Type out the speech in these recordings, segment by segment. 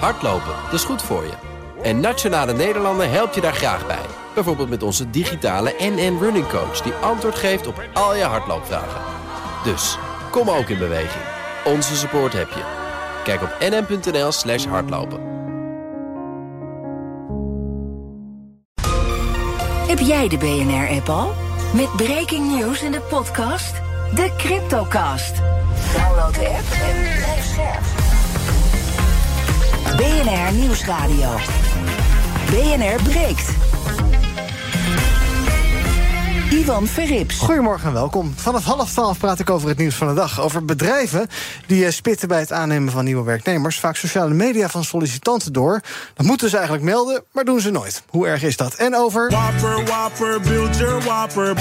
Hardlopen, dat is goed voor je. En Nationale Nederlanden helpt je daar graag bij. Bijvoorbeeld met onze digitale NN Running Coach... die antwoord geeft op al je hardloopvragen. Dus, kom ook in beweging. Onze support heb je. Kijk op nn.nl slash hardlopen. Heb jij de BNR-app al? Met breaking news in de podcast... De Cryptocast. Download de app en blijf scherp. BNR Nieuwsradio. BNR breekt. Ivan Verrips. Goedemorgen en welkom. Vanaf half twaalf praat ik over het nieuws van de dag. Over bedrijven die eh, spitten bij het aannemen van nieuwe werknemers. Vaak sociale media van sollicitanten door. Dat moeten ze eigenlijk melden, maar doen ze nooit. Hoe erg is dat? En over... Whopper, Whopper, build your Whopper.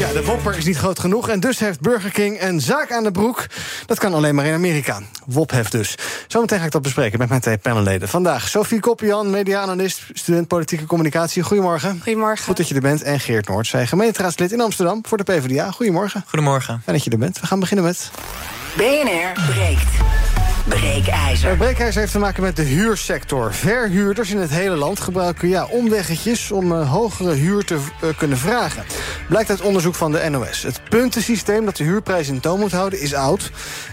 Ja, de Whopper is niet groot genoeg en dus heeft Burger King een zaak aan de broek. Dat kan alleen maar in Amerika. Wophef dus. Zometeen ga ik dat bespreken met mijn twee panelleden. Vandaag Sophie Koppian, media-analyst, student politieke communicatie. Goedemorgen. Goedemorgen. Goed dat je er bent. En Geert Noord, zij gemeenteraadslid in Amsterdam voor de PvdA. Goedemorgen. Goedemorgen. Fijn dat je er bent. We gaan beginnen met... BNR breekt. Breekijzer. Uh, breekijzer heeft te maken met de huursector. Verhuurders in het hele land gebruiken ja, omweggetjes om uh, hogere huur te uh, kunnen vragen. Blijkt uit onderzoek van de NOS. Het puntensysteem dat de huurprijs in toon moet houden is oud.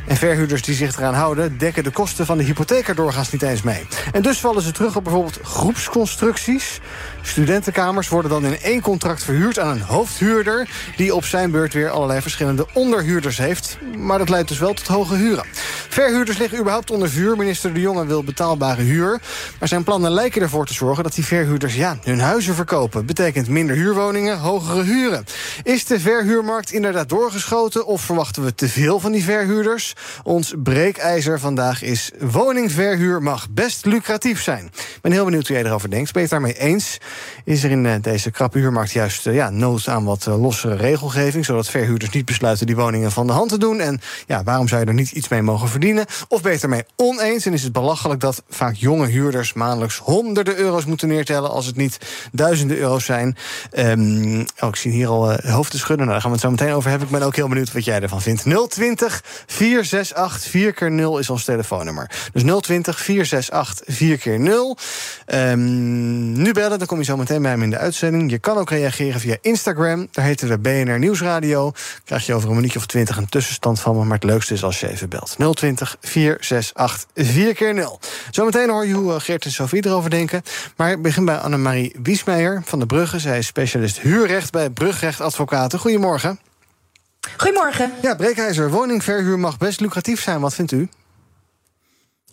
En verhuurders die zich eraan houden... dekken de kosten van de hypotheek er doorgaans niet eens mee. En dus vallen ze terug op bijvoorbeeld groepsconstructies. Studentenkamers worden dan in één contract verhuurd aan een hoofdhuurder... die op zijn beurt weer allerlei verschillende onderhuurders heeft. Maar dat leidt dus wel tot hoge huren. Verhuurders liggen überhaupt onder vuur. Minister De Jonge wil betaalbare huur. Maar zijn plannen lijken ervoor te zorgen dat die verhuurders ja, hun huizen verkopen. Betekent minder huurwoningen, hogere huren. Is de verhuurmarkt inderdaad doorgeschoten... of verwachten we te veel van die verhuurders? Ons breekijzer vandaag is... woningverhuur mag best lucratief zijn. Ik ben heel benieuwd hoe jij erover denkt. Ben je het daarmee eens? Is er in uh, deze krappe huurmarkt juist uh, ja, nood aan wat uh, lossere regelgeving... zodat verhuurders niet besluiten die woningen van de hand te doen? En ja, waarom zou je er niet iets mee mogen verdienen? Of ben het ermee oneens en is het belachelijk... dat vaak jonge huurders maandelijks honderden euro's moeten neertellen... als het niet duizenden euro's zijn? Um, oh, ik zie hier al hoofden schudden. Nou, daar gaan we het zo meteen over hebben. Ik ben ook heel benieuwd wat jij ervan vindt. 020 468 4 keer 0 is ons telefoonnummer. Dus 020 468 4 keer 0 um, Nu bellen, dan kom je zo meteen bij hem in de uitzending. Je kan ook reageren via Instagram. Daar heten we BNR Nieuwsradio. Krijg je over een minuutje of twintig een tussenstand van me. Maar het leukste is als je even belt. 020 468 4 keer 0 Zometeen hoor je hoe Geert en Sofie erover denken. Maar ik begin bij Annemarie Wiesmeijer van de Brugge. Zij is specialist huurrecht bij Brugrecht Advocaten. Goedemorgen. Goedemorgen. Ja, Breekijzer, woningverhuur mag best lucratief zijn. Wat vindt u?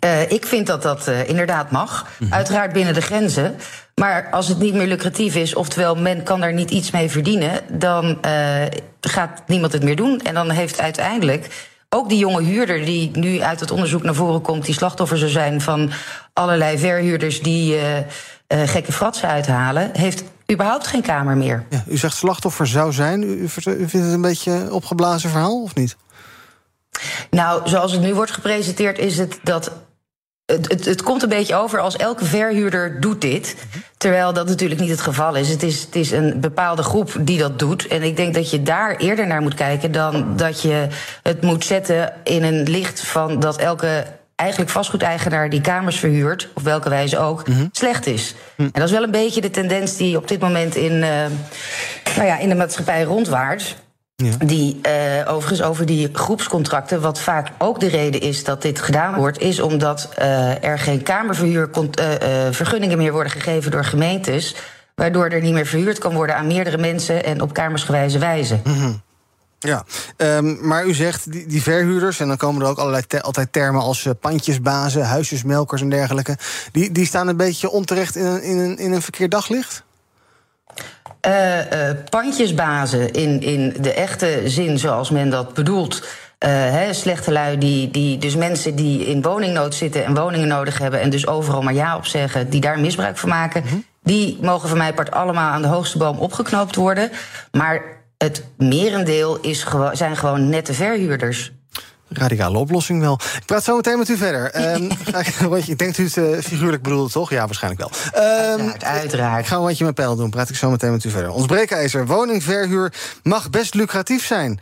Uh, ik vind dat dat uh, inderdaad mag. Mm -hmm. Uiteraard binnen de grenzen. Maar als het niet meer lucratief is, oftewel men kan daar niet iets mee verdienen, dan uh, gaat niemand het meer doen. En dan heeft uiteindelijk ook die jonge huurder die nu uit het onderzoek naar voren komt, die slachtoffer zou zijn van allerlei verhuurders die gekke fratsen uithalen, heeft überhaupt geen kamer meer. Ja, u zegt slachtoffer zou zijn. U, u vindt het een beetje een opgeblazen verhaal, of niet? Nou, zoals het nu wordt gepresenteerd, is het dat. Het, het, het komt een beetje over als elke verhuurder doet dit. Terwijl dat natuurlijk niet het geval is. Het, is. het is een bepaalde groep die dat doet. En ik denk dat je daar eerder naar moet kijken dan dat je het moet zetten in een licht van dat elke eigenlijk vastgoedeigenaar die kamers verhuurt, op welke wijze ook, mm -hmm. slecht is. Mm. En dat is wel een beetje de tendens die op dit moment in, uh, nou ja, in de maatschappij rondwaart. Ja. Die uh, overigens over die groepscontracten, wat vaak ook de reden is dat dit gedaan wordt, is omdat uh, er geen kamerverhuurvergunningen meer worden gegeven door gemeentes, waardoor er niet meer verhuurd kan worden aan meerdere mensen en op kamersgewijze wijze. Mm -hmm. Ja, um, maar u zegt die, die, verhuurders, en dan komen er ook allerlei te, altijd termen als uh, pandjesbazen, huisjesmelkers en dergelijke, die, die staan een beetje onterecht in een, in een, in een verkeerd daglicht? Uh, uh, pandjesbazen in, in de echte zin zoals men dat bedoelt. Uh, he, slechte lui, die, die, dus mensen die in woningnood zitten en woningen nodig hebben... en dus overal maar ja op zeggen, die daar misbruik van maken... Mm -hmm. die mogen van mij part allemaal aan de hoogste boom opgeknoopt worden. Maar het merendeel is zijn gewoon nette verhuurders. Radicale oplossing wel. Ik praat zo meteen met u verder. Um, ik denk dat u het uh, figuurlijk bedoelde, toch? Ja, waarschijnlijk wel. Um, uiteraard, uiteraard. Ik ga een rondje met pijl doen. Praat ik zo meteen met u verder. Ons breekijzer, woningverhuur mag best lucratief zijn.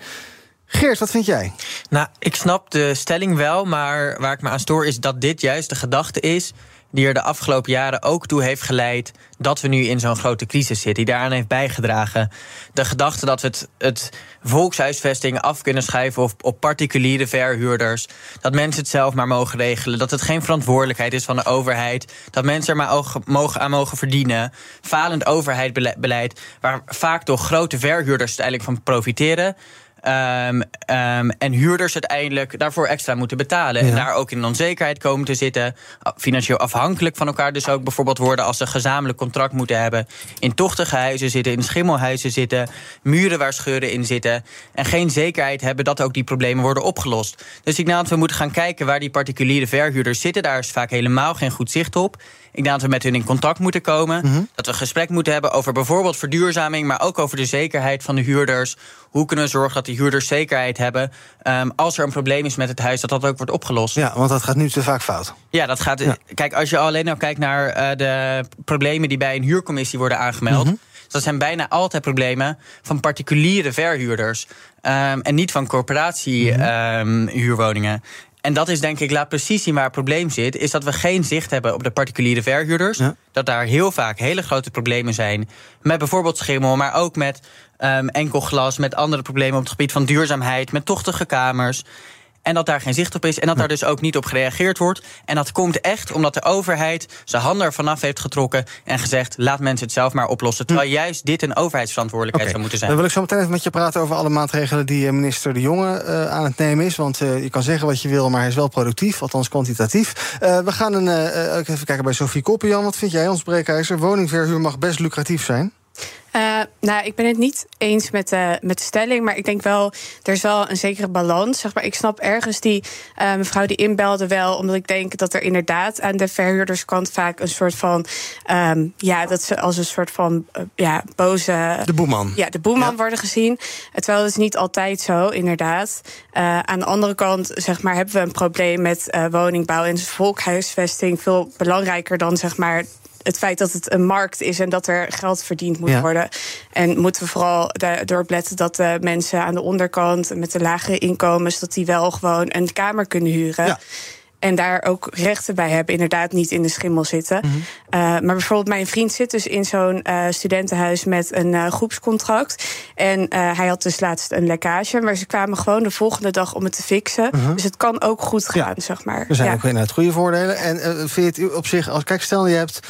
Geert, wat vind jij? Nou, ik snap de stelling wel, maar waar ik me aan stoor is dat dit juist de gedachte is die er de afgelopen jaren ook toe heeft geleid dat we nu in zo'n grote crisis zitten, die daaraan heeft bijgedragen. De gedachte dat we het, het volkshuisvesting af kunnen schuiven op, op particuliere verhuurders, dat mensen het zelf maar mogen regelen, dat het geen verantwoordelijkheid is van de overheid, dat mensen er maar mogen, aan mogen verdienen. Falend overheidsbeleid, waar vaak toch grote verhuurders uiteindelijk van profiteren. Um, um, en huurders uiteindelijk daarvoor extra moeten betalen. En daar ook in onzekerheid komen te zitten. Financieel afhankelijk van elkaar dus ook bijvoorbeeld worden... als ze gezamenlijk contract moeten hebben. In tochtige huizen zitten, in schimmelhuizen zitten. Muren waar scheuren in zitten. En geen zekerheid hebben dat ook die problemen worden opgelost. Dus ik denk dat we moeten gaan kijken waar die particuliere verhuurders zitten. Daar is vaak helemaal geen goed zicht op. Ik denk dat we met hun in contact moeten komen. Mhm. Dat we gesprek moeten hebben over bijvoorbeeld verduurzaming, maar ook over de zekerheid van de huurders. Hoe kunnen we zorgen dat de huurders zekerheid hebben um, als er een probleem is met het huis, dat dat ook wordt opgelost? Ja, want dat gaat nu te vaak fout. Ja, dat gaat. Kijk, als je alleen al kijkt naar uh, de problemen die bij een huurcommissie worden aangemeld. Mm Dat zijn bijna altijd problemen van particuliere verhuurders. Um, en niet van corporatiehuurwoningen. Mhm. Um, en dat is denk ik, laat precies zien waar het probleem zit. Is dat we geen zicht hebben op de particuliere verhuurders. Dat daar heel vaak hele grote problemen zijn. Met bijvoorbeeld schimmel, maar ook met um, enkel glas. Met andere problemen op het gebied van duurzaamheid. Met tochtige kamers. En dat daar geen zicht op is. En dat daar dus ook niet op gereageerd wordt. En dat komt echt omdat de overheid zijn handen ervan af heeft getrokken. En gezegd: laat mensen het zelf maar oplossen. Terwijl hm. juist dit een overheidsverantwoordelijkheid zou moeten zijn. Dan wil ik zo meteen even met je praten over alle maatregelen die eh, minister De Jonge uh, aan het nemen is. Want uh, je kan zeggen wat je wil, maar hij is wel productief. Althans kwantitatief. Uh, we gaan een, even kijken bij Sophie Koppian. Wat vind jij, ons breekijzer? Woningverhuur mag best lucratief zijn. Uh, nou, ik ben het niet eens met de, met de stelling, maar ik denk wel, er is wel een zekere balans. Zeg maar, ik snap ergens die uh, mevrouw die inbelde wel, omdat ik denk dat er inderdaad aan de verhuurderskant vaak een soort van, um, ja, dat ze als een soort van, uh, ja, boze. De boeman. Ja, de boeman ja. worden gezien. Terwijl dat is niet altijd zo, inderdaad. aan de andere kant, zeg maar, hebben we een probleem met woningbouw en volkhuisvesting veel belangrijker dan, zeg maar, het feit dat het een markt is en dat er geld verdiend moet worden. En moeten we vooral erop letten dat de mensen aan de onderkant met de lagere inkomens, dat die wel gewoon een kamer kunnen huren. Ja en daar ook rechten bij hebben. Inderdaad, niet in de schimmel zitten. Mm -hmm. uh, maar bijvoorbeeld, mijn vriend zit dus in zo'n uh, studentenhuis met een uh, groepscontract. En hij had dus laatst een lekkage. Maar ze kwamen gewoon de volgende dag om het te fixen. -huh. Dus het kan ook goed gaan, ja. zeg maar. Er zijn ja. ook inderdaad goede voordelen. En vind je het op zich, als kijk, stel je hebt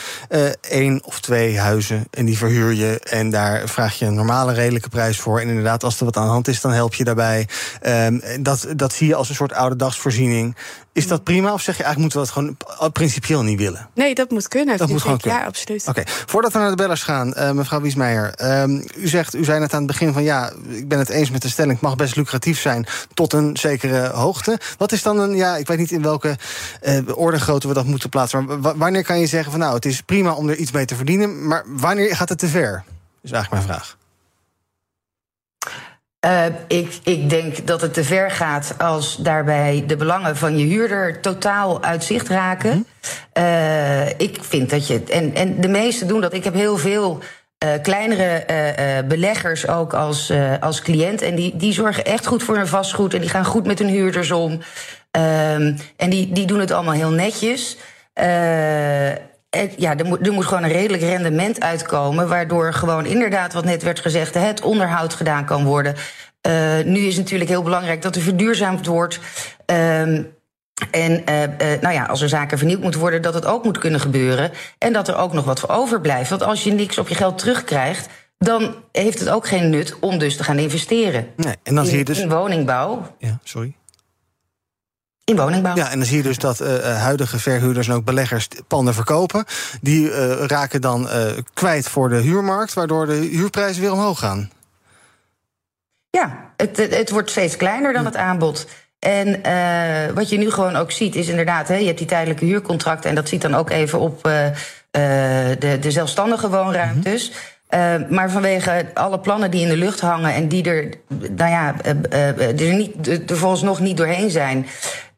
één of twee huizen en die verhuur je. En daar vraag je een normale, redelijke prijs voor. En inderdaad, als er wat aan de hand is, dan help je daarbij. Um, dat, dat zie je als een soort oude dagsvoorziening. Is dat prima? Of zeg je eigenlijk moeten we dat gewoon principieel niet willen? Nee, dat moet kunnen. Dat moet gewoon kunnen. Ja, absoluut. Oké, okay. voordat we naar de bellers gaan, uh, mevrouw Wiesmeijer. Um, u zegt, u zei net aan het begin van ja, ik ben het eens met de stelling, het mag best lucratief zijn tot een zekere hoogte. Wat is dan een, ja, ik weet niet in welke uh, orde grootte we dat moeten plaatsen. Maar wanneer kan je zeggen van nou, het is prima om er iets mee te verdienen, maar wanneer gaat het te ver? Is eigenlijk mijn vraag. Uh, ik, ik denk dat het te ver gaat als daarbij de belangen van je huurder totaal uit zicht raken. Uh, ik vind dat je. En, en de meesten doen dat. Ik heb heel veel. Uh, kleinere beleggers ook als, als cliënt. En die, die zorgen echt goed voor hun vastgoed. En die gaan goed met hun huurders om. Ehm, en die, die doen het allemaal heel netjes ja, er moet, er moet gewoon een redelijk rendement uitkomen. Waardoor gewoon inderdaad, wat net werd gezegd, het onderhoud gedaan kan worden. Uh, nu is het natuurlijk heel belangrijk dat er verduurzaamd wordt. Um, en uh, uh, nou ja, als er zaken vernieuwd moeten worden, dat het ook moet kunnen gebeuren. En dat er ook nog wat voor overblijft. Want als je niks op je geld terugkrijgt, dan heeft het ook geen nut om dus te gaan investeren. Nee, en dan in, zie je dus. In woningbouw. Ja, sorry. In woningbouw. Ja, en dan zie je dus dat uh, huidige verhuurders en ook beleggers panden verkopen. Die uh, raken dan uh, kwijt voor de huurmarkt, waardoor de huurprijzen weer omhoog gaan. Ja, het, het wordt steeds kleiner dan het aanbod. En wat je nu gewoon ook ziet, is inderdaad, hè, je hebt die tijdelijke huurcontracten. En dat ziet dan ook even op de, de zelfstandige woonruimtes. Mm -hmm. maar vanwege alle plannen die in de lucht hangen en die er, nou ja, er, niet, er volgens nog niet doorheen zijn,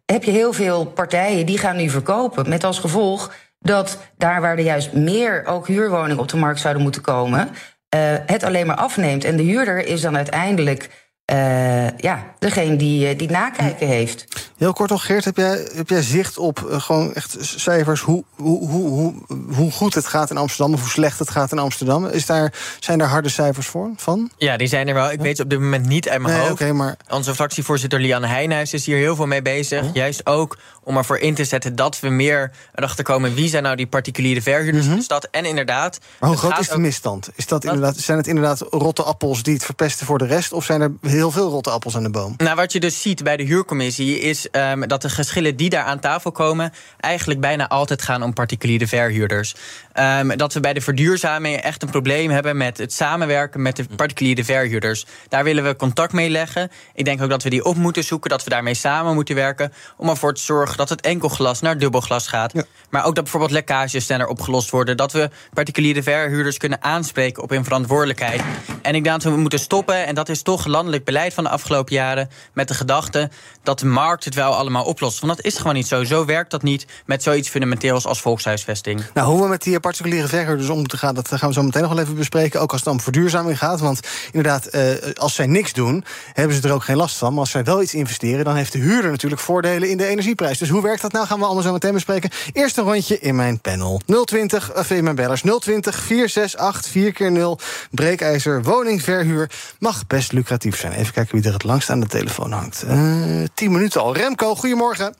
heb je heel veel partijen die gaan nu verkopen. Met als gevolg dat daar waar er juist meer ook huurwoningen op de markt zouden moeten komen, uh, het alleen maar afneemt. En de huurder is dan uiteindelijk eh, ja, degene die, eh, die nakijken heeft. Heel kort nog, Geert, heb jij, heb jij zicht op eh, gewoon echt cijfers hoe, hoe, hoe, hoe, hoe goed het gaat in Amsterdam of hoe slecht het gaat in Amsterdam? Is daar, zijn daar harde cijfers voor, van? Ja, die zijn er wel. Ik weet ze op dit moment niet uit mijn Nee, hoofd. oké, maar Onze fractievoorzitter Lianne Heijnhuis is hier heel veel mee bezig. Juist ook om ervoor in te zetten dat we meer erachter komen... wie zijn nou die particuliere verhuurders in de stad. En inderdaad... Maar hoe groot is de misstand? Is dat inderdaad, zijn het inderdaad rotte appels die het verpesten voor de rest? Of zijn er heel veel rotte appels aan de boom? Nou, wat je dus ziet bij de huurcommissie is ehm, dat de geschillen die daar aan tafel komen, eigenlijk bijna altijd gaan om particuliere verhuurders. Ehm, dat we bij de verduurzaming echt een probleem hebben met het samenwerken met de particuliere verhuurders. Daar willen we contact mee leggen. Ik denk ook dat we die op moeten zoeken, dat we daarmee samen moeten werken. Om ervoor te zorgen dat het enkelglas naar dubbelglas gaat. Ja. Maar ook dat bijvoorbeeld lekkages sneller opgelost worden. Dat we particuliere verhuurders kunnen aanspreken op hun verantwoordelijkheid. En ik denk dat we moeten stoppen. En dat is toch landelijk beleid van de afgelopen jaren. Met de gedachte dat de markt het wel allemaal oplost. Want dat is gewoon niet zo. Zo werkt dat niet met zoiets fundamenteels als volkshuisvesting. Nou, hoe we met die particuliere verhuurders om moeten gaan, dat gaan we zo meteen nog wel even bespreken. Ook als het om verduurzaming gaat. Want inderdaad, eh, als zij niks doen, hebben ze er ook geen last van. Maar als zij wel iets investeren, dan heeft de huurder natuurlijk voordelen in de energieprijs. Dus hoe werkt dat nou? Gaan we allemaal zo meteen bespreken. Eerst een rondje in mijn panel. 020, of in mijn bellers. 020 468 4 keer 0 Breekijzer, woningverhuur. Mag best lucratief zijn. Even kijken wie er het langst aan de telefoon hangt. Eh 10 minuten al. Remco, goedemorgen.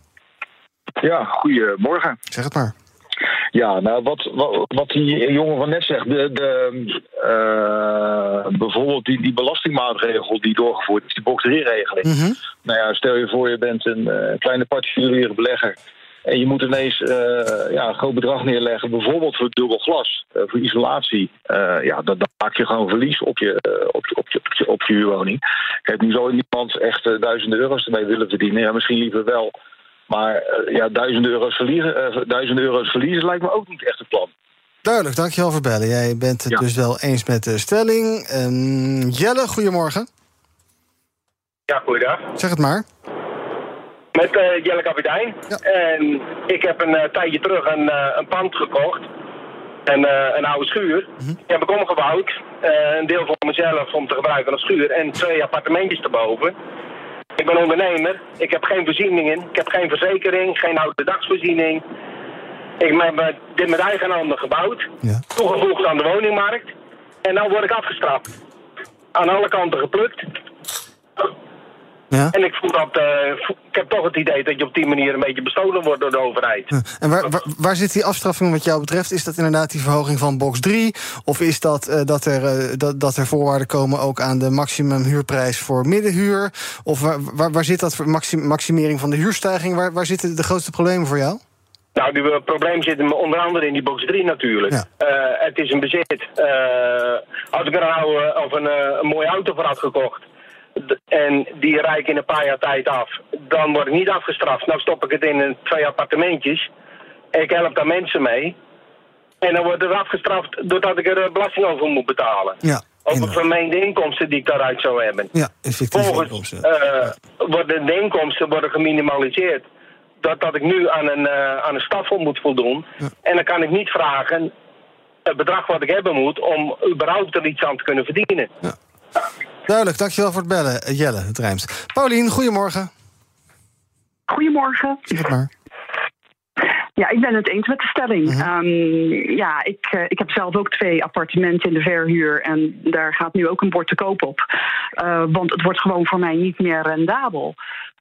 Ja, goedemorgen. Zeg het maar. Ja, nou, wat, wat, wat die jongen van net zegt, de, de, eh, bijvoorbeeld die, die belastingmaatregel die doorgevoerd is, die box 3-regeling. Mhm. Nou ja, stel je voor je bent een eh, kleine particuliere belegger en je moet ineens eh, ja, een groot bedrag neerleggen, bijvoorbeeld voor dubbel glas, voor isolatie. Ja, dan, dan maak je gewoon verlies op je, op op je, op je, op je huurwoning. Kijk, nu zal niemand echt duizenden euro's ermee willen verdienen. Ja, misschien liever wel. Maar eh, ja, duizenden euro's, verliezen, eh, duizenden euro's verliezen lijkt me ook niet echt het plan. Duidelijk, dankjewel voor bellen. Jij bent het Ja. dus wel eens met de stelling. Ehm, Jelle, goedemorgen. Ja, goeiedag. Zeg het maar. Met eh, Jelle Kapitein. Ja. En ik heb een eh, tijdje terug een, eh, een pand gekocht. Eh, een oude schuur. Die heb ik omgebouwd. Eh, een deel voor mezelf om te gebruiken als schuur. En twee appartementjes erboven. Ik ben ondernemer. Ik heb geen voorzieningen. Ik heb geen verzekering. Geen oude dagsvoorziening. Ik heb dit met eigen handen gebouwd. Ja. Toegevoegd aan de woningmarkt. En nu word ik afgestraft. Aan alle kanten geplukt. Ja? En ik voel dat, eh, ik heb toch het idee dat je op die manier een beetje bestolen wordt door de overheid. Ja. En waar, waar, waar zit die afstraffing wat jou betreft? Is dat inderdaad die verhoging van box 3? Of is dat eh, dat, er, eh, dat, dat er voorwaarden komen ook aan de maximum huurprijs voor middenhuur? Of waar, waar, waar zit dat voor maxim- maximering van de huurstijging? Waar, waar zitten de grootste problemen voor jou? Nou, die probleem zit hem onder andere in die box 3 natuurlijk. Ja. Het is een bezit. Eh, als ik er oude, of een, een mooie auto voor had gekocht... en die rijd ik in een paar jaar tijd af... dan word ik niet afgestraft. Nou stop ik het in twee appartementjes. Ik help daar mensen mee. En dan wordt het afgestraft doordat ik er eh, belasting over moet betalen. Ja, Over vermeende inkomsten die ik daaruit zou hebben. Ja, Volgens inkomsten. eh, worden de inkomsten worden geminimaliseerd. Dat, dat ik nu aan een, eh, aan een stafel moet voldoen. En dan kan ik niet vragen het bedrag wat ik hebben moet... om überhaupt er iets aan te kunnen verdienen. Duidelijk, dankjewel voor het bellen. Eh, Jelle, het rijmt. Paulien, goedemorgen. Goedemorgen. Zeg maar. Ja, ik ben het eens met de stelling. Ehm, ja, ik, eh, ik heb zelf ook twee appartementen in de verhuur. En daar gaat nu ook een bord te koop op. Eh, want het wordt gewoon voor mij niet meer rendabel.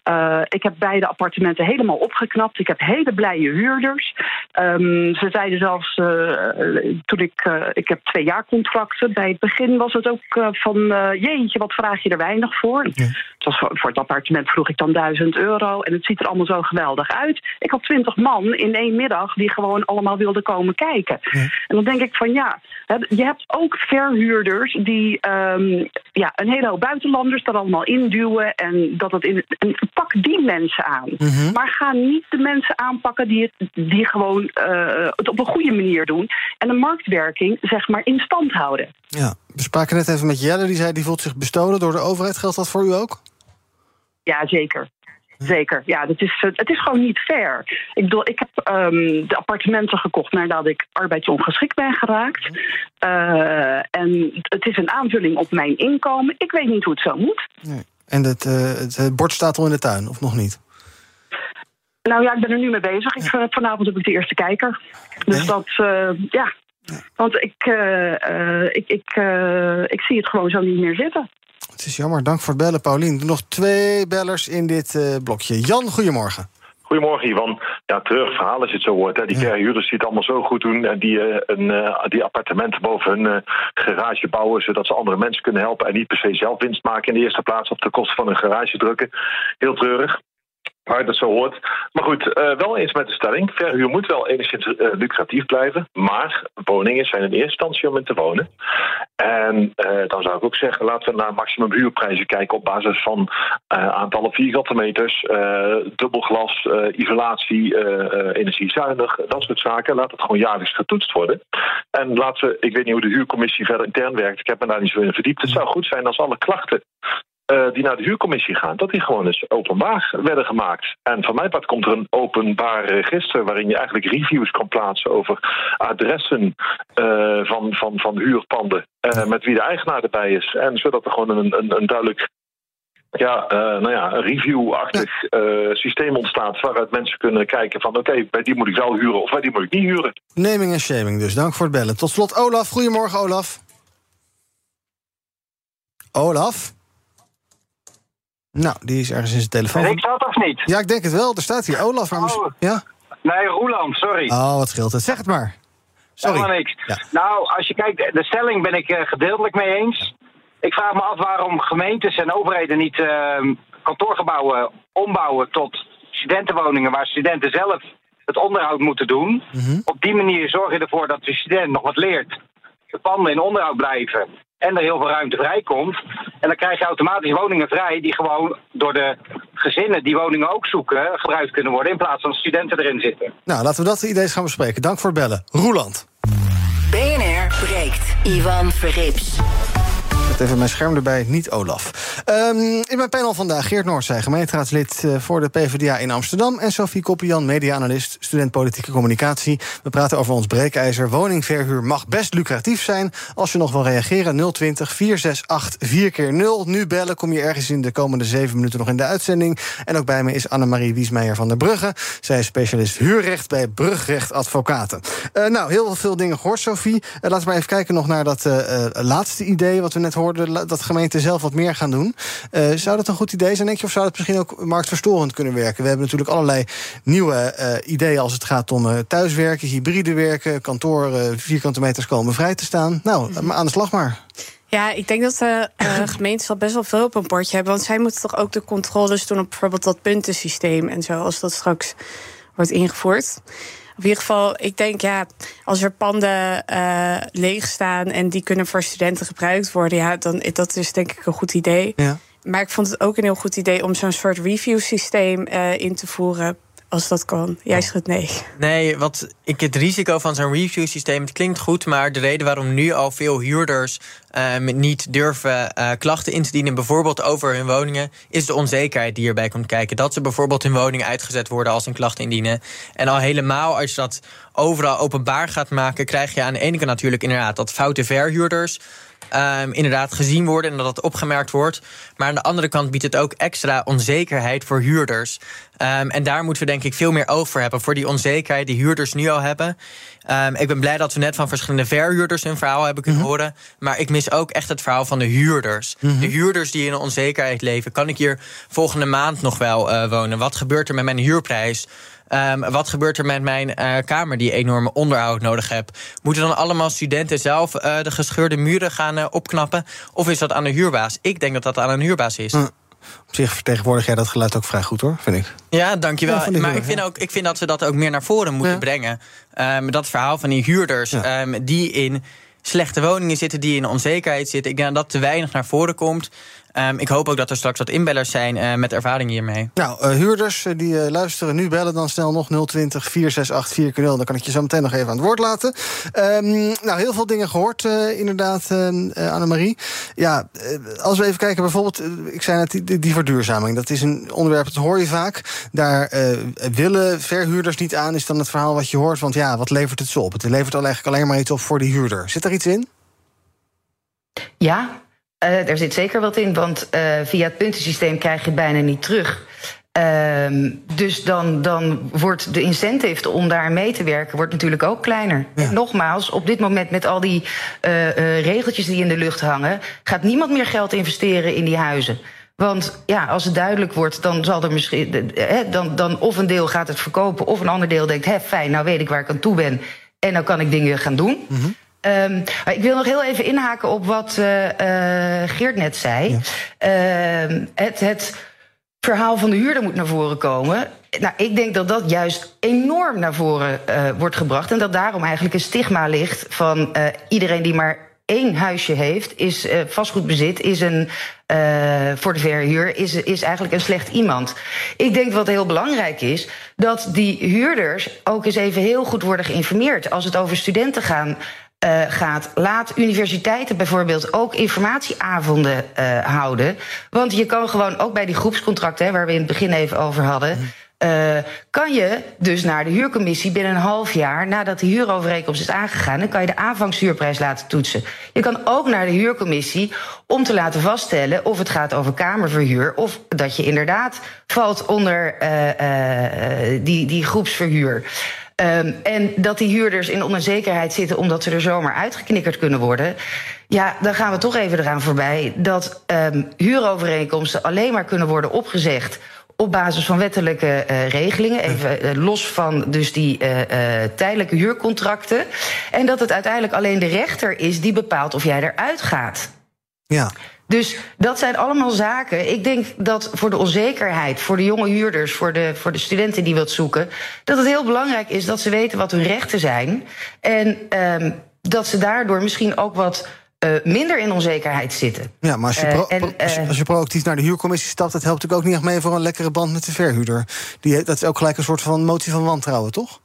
Eh, ik heb beide appartementen helemaal opgeknapt. Ik heb hele blije huurders. Ehm, ze zeiden zelfs, eh, toen ik, eh, ik heb twee jaar contracten. Bij het begin was het ook van, jeetje, wat vraag je er weinig voor. Het was voor, voor het appartement vroeg ik dan 1000 euro. En het ziet er allemaal zo geweldig uit. Ik had 20 man in één middag die gewoon allemaal wilden komen kijken. En dan denk ik van ja, je hebt ook verhuurders die ehm, ja, een hele hoop buitenlanders er allemaal induwen. En dat het in. En pak die mensen aan. Maar ga niet de mensen aanpakken die het die gewoon eh, het op een goede manier doen. En de marktwerking, zeg maar, in stand houden. Ja, we spraken net even met Jelle. Die zei die voelt zich bestolen door de overheid. Geldt dat voor u ook? Ja, zeker. Zeker. Ja, het is, eh, het is gewoon niet fair. Ik bedoel, ik heb ehm, de appartementen gekocht nadat ik arbeidsongeschikt ben geraakt. Eh, en het is een aanvulling op mijn inkomen. Ik weet niet hoe het zo moet. Nee. En het, uh, het bord staat al in de tuin, of nog niet? Nou ja, ik ben er nu mee bezig. Ik, vanavond heb ik de eerste kijker. Dus nee? dat, uh, ja. Want ik, ik, ik, ik zie het gewoon zo niet meer zitten. Het is jammer. Dank voor het bellen, Paulien. Nog twee bellers in dit blokje. Jan, goedemorgen. Goedemorgen, Ivan. Ja, terug verhaal als je het zo hoort. Hè. Die verhuurders die het allemaal zo goed doen... en die, uh, een, uh, die appartementen boven hun uh, garage bouwen... zodat ze andere mensen kunnen helpen... en niet per se zelf winst maken in de eerste plaats... op de kosten van hun garage drukken. Heel treurig. Maar dat zo hoort. Maar goed, uh, wel eens met de stelling. Verhuur moet wel enigszins uh, lucratief blijven. Maar woningen zijn in eerste instantie om in te wonen. En uh, dan zou ik ook zeggen, laten we naar maximum huurprijzen kijken op basis van aantallen vierkante meters, dubbelglas, isolatie, energiezuinig, dat soort zaken. Laat het gewoon jaarlijks getoetst worden. En laten we, ik weet niet hoe de huurcommissie verder intern werkt. Ik heb me daar niet zo in verdiept. Het zou goed zijn als alle klachten uh, die naar de huurcommissie gaan, dat die gewoon eens openbaar werden gemaakt. En van mijn part komt er een openbaar register waarin je eigenlijk reviews kan plaatsen over adressen uh, van, van, van huurpanden. Uh, met wie de eigenaar erbij is. En zodat er gewoon een, een, een duidelijk ja, uh, nou ja, een review-achtig uh, systeem ontstaat waaruit mensen kunnen kijken van oké, okay, bij die moet ik wel huren of bij die moet ik niet huren. Naming en shaming dus. Dank voor het bellen. Tot slot Olaf. Goedemorgen Olaf. Olaf? Nou, die is ergens in zijn telefoon. Ik zat of niet? Ja, ik denk het wel. Er staat hier Olaf. Maar oh. ja? Nee, Roeland, sorry. Oh, wat scheelt het. Zeg het maar. Sorry. Helemaal niks. Ja. Nou, als je kijkt, de stelling ben ik uh, gedeeltelijk mee eens. Ik vraag me af waarom gemeentes en overheden niet uh, kantoorgebouwen ombouwen tot studentenwoningen waar studenten zelf het onderhoud moeten doen. Mhm. Mm -hmm. Op die manier zorg je ervoor dat de student nog wat leert. De panden in onderhoud blijven en er heel veel ruimte vrijkomt. En dan krijg je automatisch woningen vrij die gewoon door de gezinnen die woningen ook zoeken gebruikt kunnen worden in plaats van studenten erin zitten. Nou, laten we dat idee gaan bespreken. Dank voor het bellen. Roeland. BNR breekt. Ivan Verrips. Met even mijn scherm erbij, niet Olaf. Um, in mijn panel vandaag Geert Noordzij, gemeenteraadslid uh, voor de PvdA in Amsterdam... en Sophie Koppian, media-analyst, student politieke communicatie. We praten over ons breekijzer. Woningverhuur mag best lucratief zijn. Als je nog wil reageren, 020 468 4 keer 0 Nu bellen, kom je ergens in de komende zeven minuten nog in de uitzending. En ook bij me is Annemarie Wiesmeijer van der Brugge. Zij is specialist huurrecht bij Brugrecht Advocaten. Uh, nou, heel veel dingen gehoord, Sophie. Uh, laten we maar even kijken nog naar dat laatste idee... wat we net hoorden, dat gemeenten zelf wat meer gaan doen. Uh, zou dat een goed idee zijn, denk je? Of zou dat misschien ook marktverstorend kunnen werken? We hebben natuurlijk allerlei nieuwe uh, ideeën als het gaat om uh, thuiswerken, hybride werken, kantoor, vierkante meters komen vrij te staan. Nou, mm -hmm. aan de slag maar. Ja, ik denk dat de uh, gemeentes al best wel veel op een bordje hebben. Want zij moeten toch ook de controles doen op bijvoorbeeld dat puntensysteem en zo, als dat straks wordt ingevoerd. In ieder geval, ik denk ja, als er panden uh, leeg staan en die kunnen voor studenten gebruikt worden, ja, dan dat is denk ik een goed idee. Ja. Maar ik vond het ook een heel goed idee om zo'n soort review systeem uh, in te voeren. Als dat kan. Jij schudt nee. Nee, wat ik het risico van zo'n review systeem. Het klinkt goed, maar de reden waarom nu al veel huurders um, niet durven uh, klachten in te dienen, bijvoorbeeld over hun woningen, is de onzekerheid die erbij komt kijken. Dat ze bijvoorbeeld hun woning uitgezet worden als een klacht indienen. En al helemaal als je dat overal openbaar gaat maken, krijg je aan de ene kant natuurlijk inderdaad dat foute verhuurders. Um, inderdaad gezien worden en dat dat opgemerkt wordt. Maar aan de andere kant biedt het ook extra onzekerheid voor huurders. Um, en daar moeten we denk ik veel meer oog voor hebben. Voor die onzekerheid die huurders nu al hebben. Um, ik ben blij dat we net van verschillende verhuurders hun verhaal hebben kunnen mm -hmm. horen. Maar ik mis ook echt het verhaal van de huurders. Mm -hmm. De huurders die in een onzekerheid leven. Kan ik hier volgende maand nog wel uh, wonen? Wat gebeurt er met mijn huurprijs? Um, wat gebeurt er met mijn uh, kamer die enorme onderhoud nodig heeft? Moeten dan allemaal studenten zelf uh, de gescheurde muren gaan uh, opknappen? Of is dat aan de huurbaas? Ik denk dat dat aan een huurbaas is. Mm. Op zich vertegenwoordig jij dat geluid ook vrij goed hoor, vind ik. Ja, dankjewel. Ja, maar ik vind, ook, ik vind dat ze dat ook meer naar voren moeten ja. brengen. Um, dat verhaal van die huurders ja. um, die in slechte woningen zitten, die in onzekerheid zitten. Ik denk dat dat te weinig naar voren komt. Um, ik hoop ook dat er straks wat inbellers zijn uh, met ervaring hiermee. Nou, uh, huurders uh, die luisteren nu, bellen dan snel nog 020 468 4 Dan kan ik je zo meteen nog even aan het woord laten. Um, nou, heel veel dingen gehoord, inderdaad, Annemarie. Ja, als we even kijken, bijvoorbeeld, ik zei net, die, die verduurzaming. Dat is een onderwerp, dat hoor je vaak. Daar willen verhuurders niet aan, is dan het verhaal wat je hoort. Want ja, wat levert het zo op? Het levert al eigenlijk alleen maar iets op voor die huurder. Zit er iets in? Ja, Uh, er zit zeker wat in, want uh, via het puntensysteem krijg je het bijna niet terug. Uh, dus dan, dan wordt de incentive om daar mee te werken wordt natuurlijk ook kleiner. Ja. Nogmaals, op dit moment met al die regeltjes die in de lucht hangen, gaat niemand meer geld investeren in die huizen. Want ja, als het duidelijk wordt, dan zal er misschien. Dan, dan of een deel gaat het verkopen, of een ander deel denkt: hé, fijn, nou weet ik waar ik aan toe ben. En dan kan ik dingen gaan doen. Mm -hmm. Um, ik wil nog heel even inhaken op wat uh, uh, Geert net zei. Ja. Uh, het, het verhaal van de huurder moet naar voren komen. Nou, ik denk dat dat juist enorm naar voren uh, wordt gebracht. En dat daarom eigenlijk een stigma ligt van iedereen die maar één huisje heeft, is vastgoedbezit, is een voor de verhuur, is, is eigenlijk een slecht iemand. Ik denk wat heel belangrijk is, dat die huurders ook eens even heel goed worden geïnformeerd. Als het over studenten gaan, uh, gaat. Laat universiteiten bijvoorbeeld ook informatieavonden uh, houden. Want je kan gewoon ook bij die groepscontracten, hè, waar we in het begin even over hadden. Uh, kan je dus naar de huurcommissie binnen een half jaar nadat de huurovereenkomst is aangegaan, dan kan je de aanvangshuurprijs laten toetsen. Je kan ook naar de huurcommissie om te laten vaststellen of het gaat over kamerverhuur of dat je inderdaad valt onder die, die groepsverhuur. Um, en dat die huurders in onzekerheid zitten omdat ze er zomaar uitgeknikkerd kunnen worden. Ja, dan gaan we toch even eraan voorbij dat um, huurovereenkomsten alleen maar kunnen worden opgezegd op basis van wettelijke uh, regelingen. Even uh, los van dus die uh, tijdelijke huurcontracten. En dat het uiteindelijk alleen de rechter is die bepaalt of jij eruit gaat. Ja. Dus dat zijn allemaal zaken. Ik denk dat voor de onzekerheid, voor de jonge huurders, voor de, voor de studenten die wat zoeken, dat het heel belangrijk is dat ze weten wat hun rechten zijn. En um, dat ze daardoor misschien ook wat uh, minder in onzekerheid zitten. Ja, maar als je, pro, uh, en, als, je, als je proactief naar de huurcommissie stapt, dat helpt natuurlijk ook niet echt mee voor een lekkere band met de verhuurder. Die, dat is ook gelijk een soort van motie van wantrouwen, toch?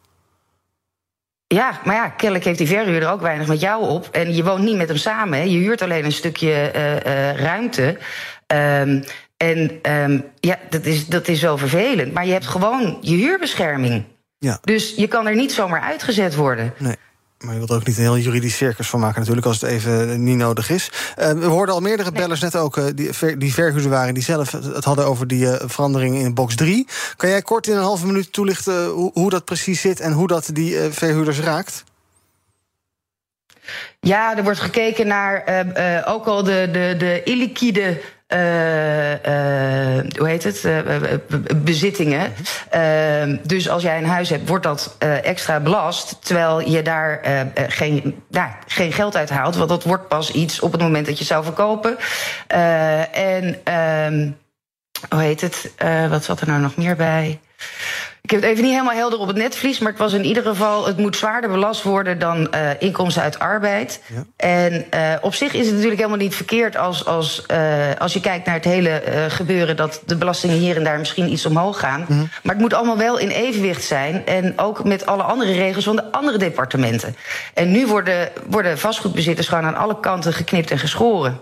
Ja, maar ja, kennelijk heeft die verhuurder ook weinig met jou op. En je woont niet met hem samen. Hè. Je huurt alleen een stukje uh, uh, ruimte. Um, en um, ja, dat is, dat is wel vervelend. Maar je hebt gewoon je huurbescherming. Ja. Dus je kan er niet zomaar uitgezet worden. Nee. Maar je wilt er ook niet een heel juridisch circus van maken, natuurlijk, als het even niet nodig is. Uh, we hoorden al meerdere bellers net ook, uh, die, ver, die verhuurder waren, die zelf het hadden over die uh, verandering in box 3. Kan jij kort in een halve minuut toelichten hoe, hoe dat precies zit en hoe dat die verhuurders raakt? Ja, er wordt gekeken naar ook al de, de, de illiquide uh, hoe heet het? Uh, bezittingen. dus als jij een huis hebt, wordt dat extra belast. Terwijl je daar geen, nou, geen geld uit haalt. Want dat wordt pas iets op het moment dat je zou verkopen. en ehm, hoe heet het? wat zat er nou nog meer bij? Ik heb het even niet helemaal helder op het netvlies, maar het was in ieder geval, het moet zwaarder belast worden dan uh, inkomsten uit arbeid. Ja. En uh, op zich is het natuurlijk helemaal niet verkeerd als, als, uh, als je kijkt naar het hele gebeuren, dat de belastingen hier en daar misschien iets omhoog gaan. Mm -hmm. Maar het moet allemaal wel in evenwicht zijn. En ook met alle andere regels van de andere departementen. En nu worden, worden vastgoedbezitters gewoon aan alle kanten geknipt en geschoren.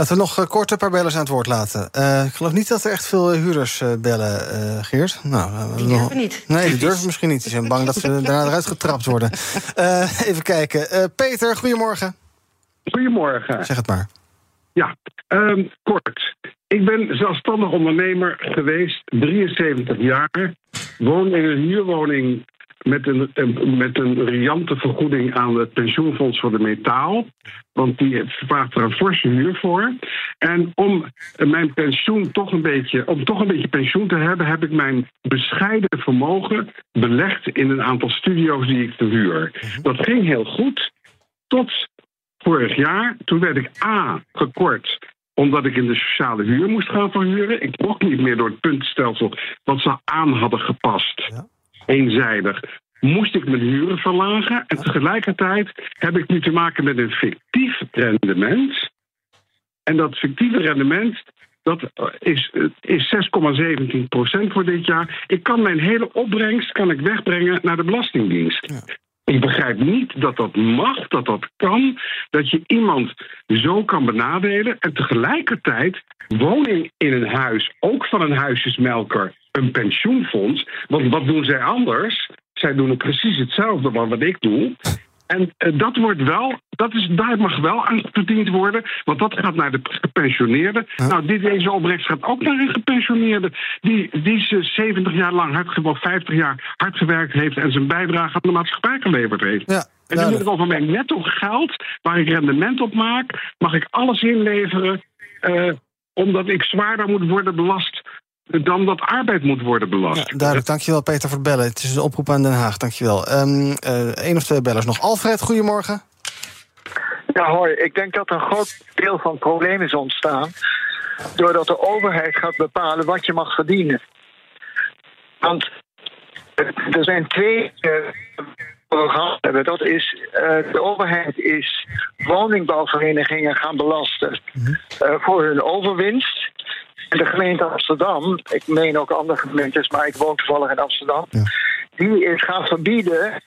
Laten we nog uh, kort een paar bellers aan het woord laten. Uh, ik geloof niet dat er echt veel huurders uh, bellen, Geert. Nou, die durven nog... niet. Nee, die durven misschien niet. Die zijn bang dat ze daarna eruit getrapt worden. even kijken. Peter, goedemorgen. Goedemorgen. Zeg het maar. Ja, um, kort. Ik ben zelfstandig ondernemer geweest, 73 jaar. Woon in een huurwoning met een, met een riante vergoeding aan het pensioenfonds voor de metaal. Want die vraagt er een forse huur voor. En om mijn pensioen toch een beetje, om toch een beetje pensioen te hebben, heb ik mijn bescheiden vermogen belegd in een aantal studio's die ik verhuur. Dat ging heel goed. Tot vorig jaar. Toen werd ik A gekort omdat ik in de sociale huur moest gaan verhuren. Ik mocht niet meer door het puntstelsel wat ze aan hadden gepast. Ja eenzijdig. Moest ik mijn huren verlagen en tegelijkertijd heb ik nu te maken met een fictief rendement. En dat fictieve rendement dat is, is 6,17% voor dit jaar. Ik kan mijn hele opbrengst kan ik wegbrengen naar de Belastingdienst. Ja. Ik begrijp niet dat dat mag, dat dat kan, dat je iemand zo kan benadelen en tegelijkertijd woning in een huis, ook van een huisjesmelker, een pensioenfonds. Want wat doen zij anders? Zij doen precies hetzelfde wat ik doe. En eh, dat wordt wel, dat is, daar mag wel aan verdiend worden, want dat gaat naar de gepensioneerden. Nou, dit, deze opbrengst gaat ook naar een gepensioneerde die, die ze 70 jaar lang hard, ge- of 50 jaar hard gewerkt heeft en zijn bijdrage aan de maatschappij geleverd heeft. Ja, en in ieder geval van mijn netto geld, waar ik rendement op maak, mag ik alles inleveren, eh, omdat ik zwaarder moet worden belast dan dat arbeid moet worden belast. Duidelijk, dankjewel Peter voor het bellen. Het is een oproep aan Den Haag, dankjewel. Eén Eén of twee bellers nog. Alfred, goedemorgen. Ja, hoi. Ik denk dat een groot deel van het probleem is ontstaan. doordat de overheid gaat bepalen wat je mag verdienen. Want er zijn twee. eh, hebben. Dat is, eh, de overheid is woningbouwverenigingen gaan belasten eh, voor hun overwinst. En de gemeente Amsterdam, ik meen ook andere gemeentes, maar ik woon toevallig in Amsterdam, die is gaan verbieden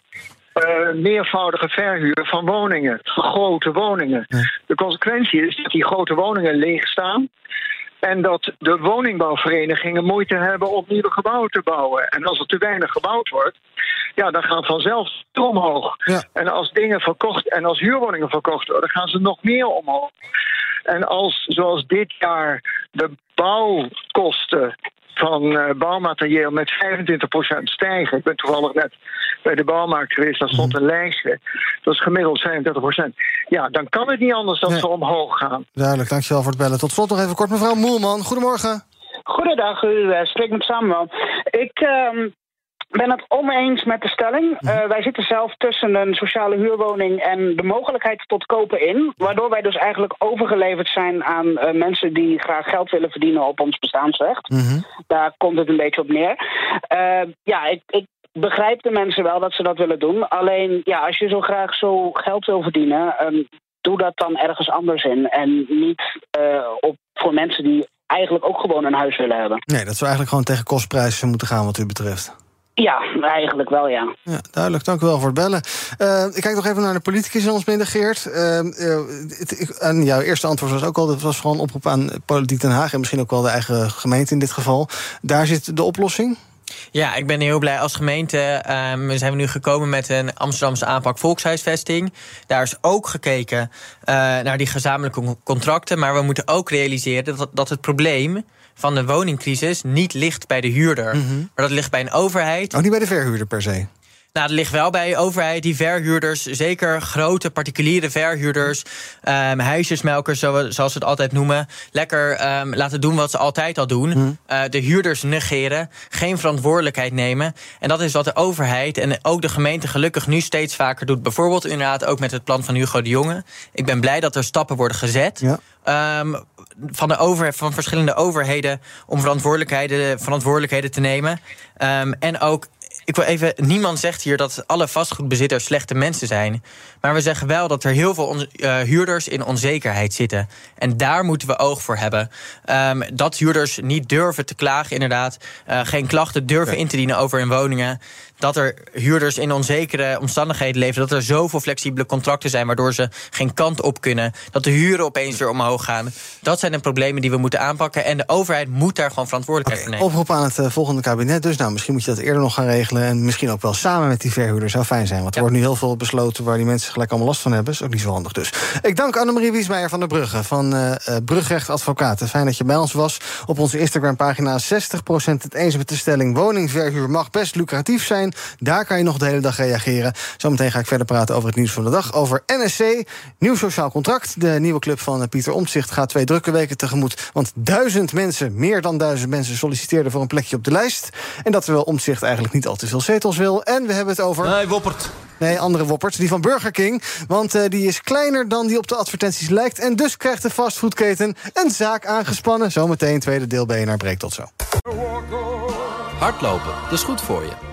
eh, meervoudige verhuur van woningen, grote woningen. De consequentie is dat die grote woningen leeg staan. En dat de woningbouwverenigingen moeite hebben om nieuwe gebouwen te bouwen. En als er te weinig gebouwd wordt, ja, dan gaan vanzelf omhoog. En als dingen verkocht en als huurwoningen verkocht worden, gaan ze nog meer omhoog. En als, zoals dit jaar, de bouwkosten van bouwmateriaal met 25% stijgen. Ik ben toevallig net bij de bouwmarkt geweest, daar stond een lijstje. Dat is gemiddeld 35%. Ja, dan kan het niet anders dan ze omhoog gaan. Duidelijk, dankjewel voor het bellen. Tot slot nog even kort, mevrouw Moelman. Goedemorgen. Goedendag, u eh, spreekt met Samuel. Ik ehm, ben het oneens met de stelling. Eh, wij zitten zelf tussen een sociale huurwoning en de mogelijkheid tot kopen in. Waardoor wij dus eigenlijk overgeleverd zijn aan eh, mensen die graag geld willen verdienen op ons bestaansrecht. Daar komt het een beetje op neer. Eh, ja, ik, ik begrijp de mensen wel dat ze dat willen doen. Alleen, ja, als je zo graag zo geld wil verdienen, ehm, doe dat dan ergens anders in. En niet op, voor mensen die eigenlijk ook gewoon een huis willen hebben. Nee, dat zou eigenlijk gewoon tegen kostprijzen moeten gaan wat u betreft. Ja, eigenlijk wel, ja. Ja, duidelijk. Dank u wel voor het bellen. Eh, ik kijk nog even naar de politicus in ons midden, Geert. Eh, eh, het- ik- en jouw eerste antwoord was ook al... dat was gewoon een oproep aan Politiek Den Haag... en misschien ook wel de eigen gemeente in dit geval. Daar zit de oplossing? Ja, ik ben heel blij als gemeente. ehm, we zijn nu gekomen met een Amsterdamse aanpak volkshuisvesting. Daar is ook gekeken eh, naar die gezamenlijke con- contracten. Maar we moeten ook realiseren dat, dat het probleem van de woningcrisis niet ligt bij de huurder. Maar dat ligt bij een overheid. Ook niet bij de verhuurder per se. Nou, dat ligt wel bij de overheid. Die verhuurders, zeker grote particuliere verhuurders, ehm, huisjesmelkers, zo- zoals we het altijd noemen, lekker ehm, laten doen wat ze altijd al doen. Eh, de huurders negeren, geen verantwoordelijkheid nemen. En dat is wat de overheid en ook de gemeente gelukkig nu steeds vaker doet. Bijvoorbeeld inderdaad ook met het plan van Hugo de Jonge. Ik ben blij dat er stappen worden gezet. ehm, van, de over, van verschillende overheden om verantwoordelijkheden, verantwoordelijkheden te nemen. Ehm, en ook ik wil even, niemand zegt hier dat alle vastgoedbezitters slechte mensen zijn. Maar we zeggen wel dat er heel veel on- eh, huurders in onzekerheid zitten. En daar moeten we oog voor hebben. Ehm, dat huurders niet durven te klagen, inderdaad. eh, geen klachten durven in te dienen over hun woningen. Dat er huurders in onzekere omstandigheden leven. Dat er zoveel flexibele contracten zijn waardoor ze geen kant op kunnen. Dat de huren opeens weer omhoog gaan. Dat zijn de problemen die we moeten aanpakken. En de overheid moet daar gewoon verantwoordelijkheid voor nemen. Oproep aan het eh, volgende kabinet. Dus nou, misschien moet je dat eerder nog gaan regelen. En misschien ook wel samen met die verhuurder. Zou fijn zijn. Want er wordt nu heel veel besloten waar die mensen gelijk allemaal last van hebben. Is ook niet zo handig dus. Ik dank Annemarie Wiesmeijer van der Brugge. Van eh eh, Brugrecht Advocaten. Fijn dat je bij ons was. Op onze Instagram-pagina 60% het eens met de stelling. Woningverhuur mag best lucratief zijn. Daar kan je nog de hele dag reageren. Zometeen ga ik verder praten over het nieuws van de dag. Over NSC, nieuw sociaal contract. De nieuwe club van eh, Pieter Omtzigt gaat twee drukke weken tegemoet. Want duizend mensen, meer dan duizend mensen... solliciteerden voor een plekje op de lijst. En dat terwijl Omtzigt eigenlijk niet al te veel zetels wil. En we hebben het over... Nee, Woppert. Nee, andere Woppert, die van Burger King. Want eh, die is kleiner dan die op de advertenties lijkt. En dus krijgt de fastfoodketen een zaak aangespannen. Zometeen tweede deel BNR breekt tot zo. Hardlopen, dat is goed voor je.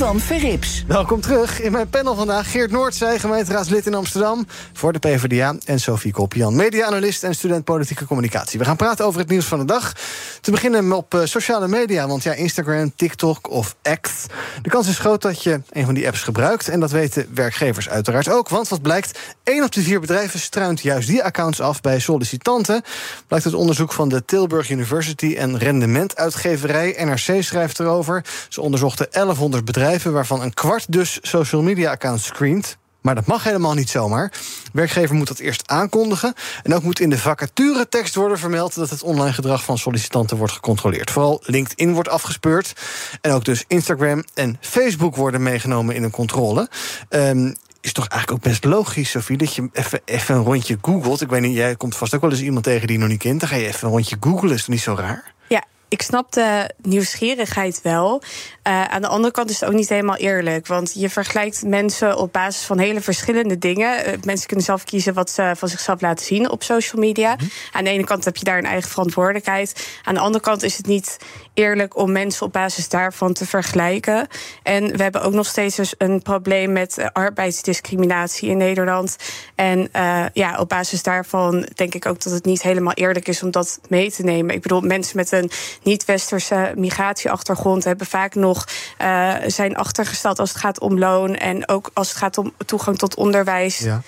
Ivan Verrips. Welkom terug. In mijn panel vandaag Geert Noordzij, gemeenteraadslid in Amsterdam... voor de PvdA en Sophie Kopjan, media-analyst en student politieke communicatie. We gaan praten over het nieuws van de dag. Te beginnen op uh, sociale media, want ja, Instagram, TikTok of X. De kans is groot dat je een van die apps gebruikt... en dat weten werkgevers uiteraard ook. Want wat blijkt, één op de vier bedrijven struint juist die accounts af... bij sollicitanten. Blijkt uit onderzoek van de Tilburg University en rendementuitgeverij. NRC schrijft erover. Ze onderzochten 1100 bedrijven, waarvan een kwart dus social media accounts screent. Maar dat mag helemaal niet zomaar. werkgever moet dat eerst aankondigen. En ook moet in de vacaturetekst worden vermeld dat het online gedrag van sollicitanten wordt gecontroleerd. Vooral LinkedIn wordt afgespeurd. En ook dus Instagram en Facebook worden meegenomen in een controle. Um, is toch eigenlijk ook best logisch, Sophie, dat je even, even een rondje googelt. Ik weet niet, jij komt vast ook wel eens iemand tegen die je nog niet kent. Dan ga je even een rondje googelen, is niet zo raar? Ja, ik snap de nieuwsgierigheid wel. Uh, aan de andere kant is het ook niet helemaal eerlijk. Want je vergelijkt mensen op basis van hele verschillende dingen. Uh, mensen kunnen zelf kiezen wat ze van zichzelf laten zien op social media. Mm -hmm. Aan de ene kant heb je daar een eigen verantwoordelijkheid. Aan de andere kant is het niet eerlijk om mensen op basis daarvan te vergelijken. En we hebben ook nog steeds dus een probleem met uh, arbeidsdiscriminatie in Nederland. En ja, op basis daarvan denk ik ook dat het niet helemaal eerlijk is om dat mee te nemen. Ik bedoel, mensen met een niet-westerse migratieachtergrond hebben vaak nog uh, zijn achtergesteld als het gaat om loon en ook als het gaat om toegang tot onderwijs. Ja.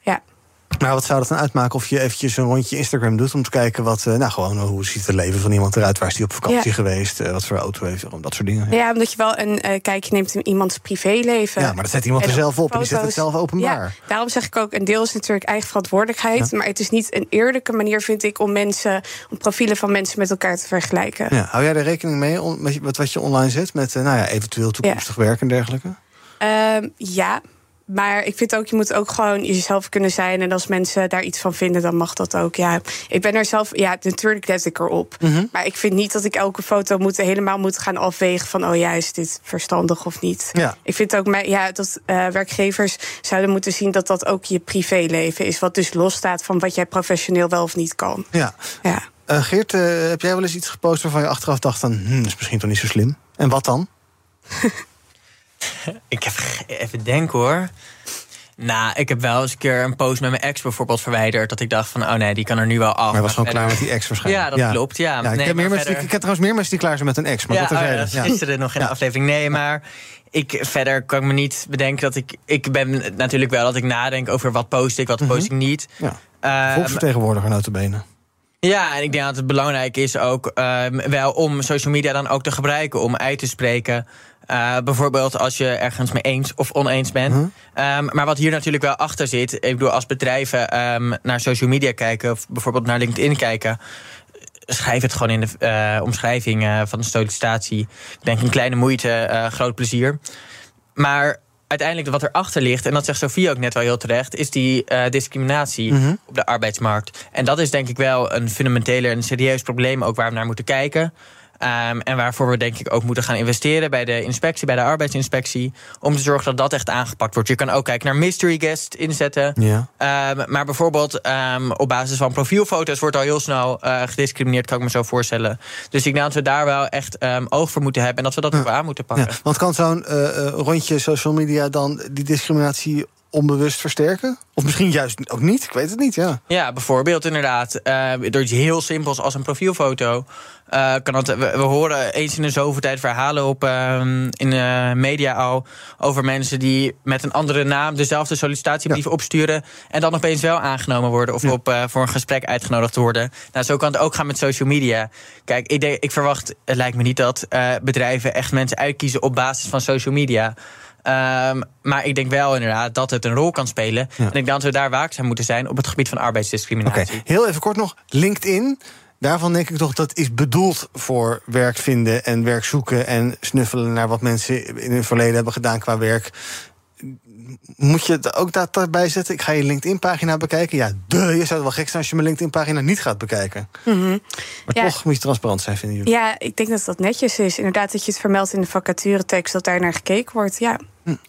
ja. Nou, wat zou dat dan uitmaken of je eventjes een rondje Instagram doet om te kijken wat, uh, nou gewoon hoe ziet het leven van iemand eruit, waar is die op vakantie Ja. geweest, uh, wat voor auto heeft, hij, dat soort dingen. Ja, omdat je wel een kijkje neemt in iemands privéleven. Ja, maar dat zet iemand er zelf op en die zet het foto's. zelf openbaar. Ja, daarom zeg ik ook, een deel is natuurlijk eigen verantwoordelijkheid. Maar het is niet een eerlijke manier, vind ik, om mensen, om profielen van mensen met elkaar te vergelijken. Ja, hou jij er rekening mee met wat je online zet, met nou ja, eventueel toekomstig werk en dergelijke? Ehm, ja, maar ik vind ook, je moet ook gewoon jezelf kunnen zijn. En als mensen daar iets van vinden, dan mag dat ook. Ja, ik ben er zelf, ja, natuurlijk let ik erop. Mhm. Maar ik vind niet dat ik elke foto moet, helemaal moet gaan afwegen van, oh ja, is dit verstandig of niet? Ja. Ik vind ook ja, dat eh, werkgevers zouden moeten zien dat dat ook je privéleven is. Wat dus losstaat van wat jij professioneel wel of niet kan. Ja. Ja. Eh, Geert, eh, heb jij wel eens iets gepost waarvan je achteraf dacht van, hm, dat is misschien toch niet zo slim? En wat dan? Ik heb even denken hoor. Nou, ik heb wel eens een keer een post met mijn ex bijvoorbeeld verwijderd. Dat ik dacht van, oh nee, die kan er nu wel af. Maar hij was gewoon verder- klaar met die ex waarschijnlijk. Ja, dat klopt, ja. ik, Nee, maar meer verder- ik ken trouwens meer mensen die klaar zijn met een ex. Maar ja, dat oh terzijde. dat Ja. is gisteren nog in de aflevering. Nee, maar ik, verder kan ik me niet bedenken dat ik... Ik ben natuurlijk wel dat ik nadenk over wat post ik, wat post ik niet. Mhm. Ja. Ehm, Volksvertegenwoordiger notabene. ja, en ik denk dat het belangrijk is ook ehm, wel om social media dan ook te gebruiken om uit te spreken. Eh, bijvoorbeeld als je ergens mee eens of oneens bent. Mhm. Ehm, maar wat hier natuurlijk wel achter zit, ik bedoel, als bedrijven ehm, naar social media kijken, of bijvoorbeeld naar LinkedIn kijken. Schrijf het gewoon in de eh, omschrijving eh, van de sollicitatie. Ik denk een kleine moeite, groot plezier. Maar uiteindelijk wat erachter ligt, en dat zegt Sofie ook net wel heel terecht, is die discriminatie Mhm. op de arbeidsmarkt. En dat is denk ik wel een fundamentele en serieus probleem ook waar we naar moeten kijken. Ehm, en waarvoor we denk ik ook moeten gaan investeren bij de inspectie, bij de arbeidsinspectie. Om te zorgen dat dat echt aangepakt wordt. Je kan ook kijken naar mystery guest inzetten. Ja. Ehm, maar bijvoorbeeld ehm, op basis van profielfoto's wordt al heel snel eh, gediscrimineerd, kan ik me zo voorstellen. Dus ik denk dat we daar wel echt oog voor moeten hebben en dat we dat ook aan moeten pakken. Ja, want kan zo'n eh, eh, rondje social media dan die discriminatie onbewust versterken? Of misschien juist ook niet? Ik weet het niet, ja. Ja, bijvoorbeeld inderdaad. eh, door iets heel simpels als een profielfoto. eh, kan dat, we, we horen eens in de zoveel tijd verhalen op, ehm, in de media al... over mensen die met een andere naam dezelfde sollicitatiebrief opsturen... en dan opeens wel aangenomen worden of op, eh, voor een gesprek uitgenodigd worden. Nou, zo kan het ook gaan met social media. Kijk, ik, denk, ik verwacht, het lijkt me niet dat eh, bedrijven echt mensen uitkiezen... op basis van social media... Ehm, maar ik denk wel inderdaad dat het een rol kan spelen. En ik denk dat we daar waakzaam moeten zijn op het gebied van Oké, arbeidsdiscriminatie. heel even kort nog. LinkedIn. Daarvan denk ik toch dat is bedoeld voor werk vinden en werk zoeken en snuffelen naar wat mensen in hun verleden hebben gedaan qua werk. Moet je het ook dat daarbij zetten? Ik ga je LinkedIn-pagina bekijken. Ja, de, je zou het wel gek zijn als je mijn LinkedIn-pagina niet gaat bekijken. Mhm. Maar Ja. toch moet je transparant zijn, vinden jullie? Ja, ik denk dat dat netjes is. Inderdaad, dat je het vermeldt in de vacaturetekst, dat daar naar gekeken wordt. Ja.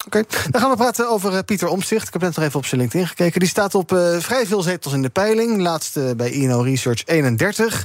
Oké, dan gaan we praten over eh, Pieter Omtzigt. Ik heb net nog even op zijn LinkedIn gekeken. Die staat op eh, vrij veel zetels in de peiling. Laatste bij INO Research 31.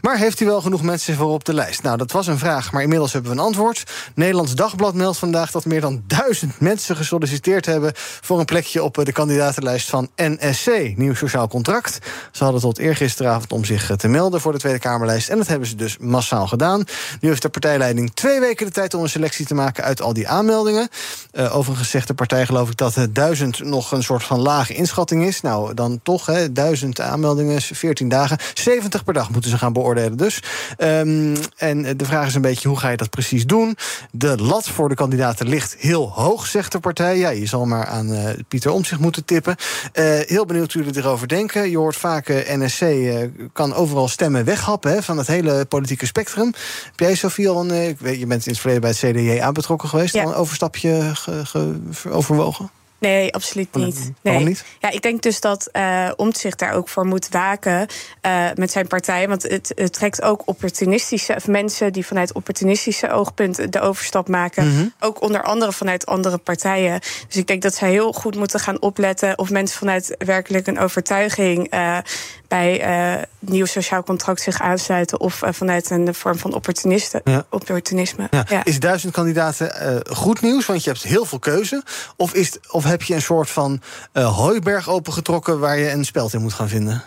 Maar heeft hij wel genoeg mensen voor op de lijst? Nou, dat was een vraag, maar inmiddels hebben we een antwoord. Nederlands Dagblad meldt vandaag dat meer dan duizend mensen gesolliciteerd hebben... voor een plekje op eh, de kandidatenlijst van NSC, Nieuw Sociaal Contract. Ze hadden tot eergisteravond om zich te melden voor de Tweede Kamerlijst. En dat hebben ze dus massaal gedaan. Nu heeft de partijleiding twee weken de tijd om een selectie te maken uit al die aanmeldingen. Eh, overigens zegt de partij, geloof ik, dat het duizend nog een soort van lage inschatting is. Nou, dan toch, hè, duizend aanmeldingen, 14 dagen. 70 per dag moeten ze gaan beoordelen dus. Ehm, en de vraag is een beetje, hoe ga je dat precies doen? De lat voor de kandidaten ligt heel hoog, zegt de partij. Ja, je zal maar aan eh, Pieter Omtzigt moeten tippen. Eh, heel benieuwd hoe jullie erover denken. Je hoort vaak, eh, NSC eh, kan overal stemmen weghappen hè, van het hele politieke spectrum. Heb jij, Sofie, al een... eh, ik weet, je bent in het verleden bij het CDJ betrokken geweest. Ja. Al een overstapje ge- ge- overwogen? Nee, absoluut niet. Nee. Niet? Ja, ik denk dus dat uh, Omtzigt daar ook voor moet waken uh, met zijn partij. Want het, het, trekt ook opportunistische of mensen die vanuit opportunistische oogpunten de overstap maken. Mhm. Ook onder andere vanuit andere partijen. Dus ik denk dat zij heel goed moeten gaan opletten of mensen vanuit werkelijk een overtuiging uh, bij uh, nieuw sociaal contract zich aansluiten. Of uh, vanuit een vorm van Ja. opportunisme. Ja. Ja. Is duizend kandidaten eh, goed nieuws, want je hebt heel veel keuze? Of, is of heb je een soort van eh, hooiberg opengetrokken waar je een speld in moet gaan vinden?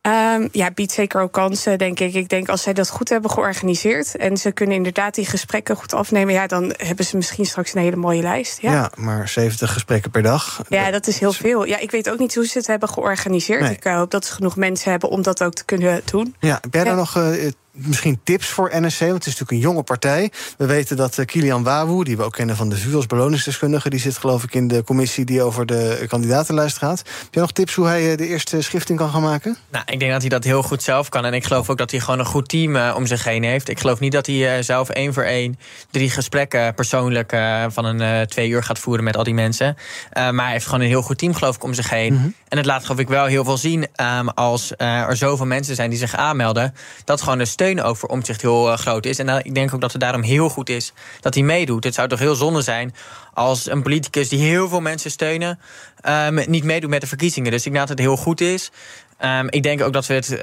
Ehm, ja, biedt zeker ook kansen, denk ik. Ik denk als zij dat goed hebben georganiseerd en ze kunnen inderdaad die gesprekken goed afnemen, ja, dan hebben ze misschien straks een hele mooie lijst. Ja, Ja, maar 70 gesprekken per dag. Ja, dat is heel veel. Ja, ik weet ook niet hoe ze het hebben georganiseerd. Nee. Ik eh, hoop dat ze genoeg mensen hebben om dat ook te kunnen doen. Ja, heb jij Ja. daar nog eh, misschien tips voor NSC? Want het is natuurlijk een jonge partij. We weten dat eh, Kilian Wawoe, die we ook kennen van de VU als beloningsdeskundige... die zit geloof ik in de commissie die over de kandidatenlijst gaat. Heb jij nog tips hoe hij eh, de eerste schifting kan gaan maken? Nou, ik denk dat hij dat heel goed zelf kan. En ik geloof ook dat hij gewoon een goed team eh, om zich heen heeft. Ik geloof niet dat hij zelf één voor één drie gesprekken persoonlijk van een twee uur gaat voeren met al die mensen. Maar hij heeft gewoon een heel goed team, geloof ik, om zich heen. En het laat, geloof ik, wel heel veel zien ehm, als eh, er zoveel mensen zijn die zich aanmelden. Dat gewoon de steun ook voor omzicht heel eh, groot is. En eh, ik denk ook dat het daarom heel goed is dat hij meedoet. Het zou toch heel zonde zijn als een politicus die heel veel mensen steunen. ehm, niet meedoet met de verkiezingen. Dus ik denk dat het heel goed is. Ehm, ik denk ook dat we het,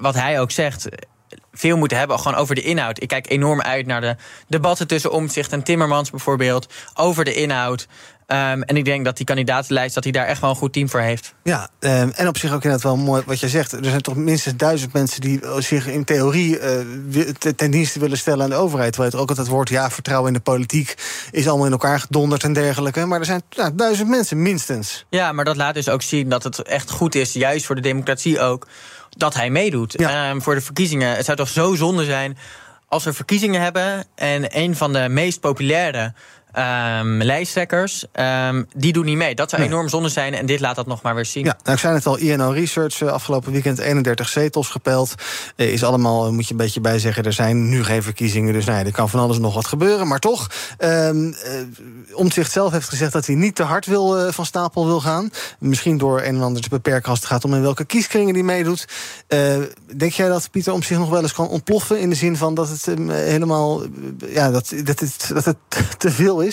wat hij ook zegt, veel moeten hebben gewoon over de inhoud. Ik kijk enorm uit naar de debatten tussen Omtzigt en Timmermans bijvoorbeeld. Over de inhoud. Ehm, en ik denk dat die kandidatenlijst dat hij daar echt wel een goed team voor heeft. Ja, ehm, en op zich ook inderdaad wel mooi wat jij zegt. Er zijn toch minstens duizend mensen die zich in theorie eh, ten dienste willen stellen aan de overheid. Terwijl het ook altijd woord, ja, vertrouwen in de politiek is allemaal in elkaar gedonderd en dergelijke. Maar er zijn duizend mensen minstens. Ja, maar dat laat dus ook zien dat het echt goed is, juist voor de democratie ook, dat hij meedoet. Ehm, voor de verkiezingen. Het zou toch zo zonde zijn als we verkiezingen hebben en een van de meest populaire lijsttrekkers, ehm, die doen niet mee. Dat zou Nee. enorm zonde zijn en dit laat dat nog maar weer zien. Ja, nou, ik zei het al, INO Research eh, afgelopen weekend 31 zetels gepeld. Eh, is allemaal, eh, moet je een beetje bij zeggen, er zijn nu geen verkiezingen. Dus nou ja, er kan van alles nog wat gebeuren. Maar toch, ehm eh, Omtzigt zelf heeft gezegd dat hij niet te hard wil, van stapel wil gaan. Misschien door een en ander te beperken als het gaat om in welke kieskringen die meedoet. Denk jij dat Pieter Omtzigt nog wel eens kan ontploffen? In de zin van dat het helemaal, ja, dat, dat, het, dat het te veel is?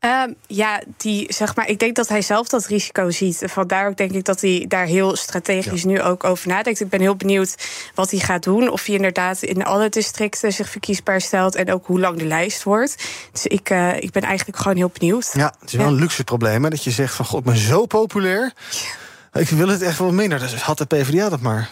Ehm, ja, die, zeg maar, ik denk dat hij zelf dat risico ziet. Vandaar ook denk ik dat hij daar heel strategisch nu ook over nadenkt. Ik ben heel benieuwd wat hij gaat doen. Of hij inderdaad in alle districten zich verkiesbaar stelt. En ook hoe lang de lijst wordt. Dus ik, eh, ik ben eigenlijk gewoon heel benieuwd. Ja, het is wel een luxe probleem. Hè, dat je zegt van god, ik ben zo populair. Ik wil het echt wel minder. Dus had de PvdA dat maar.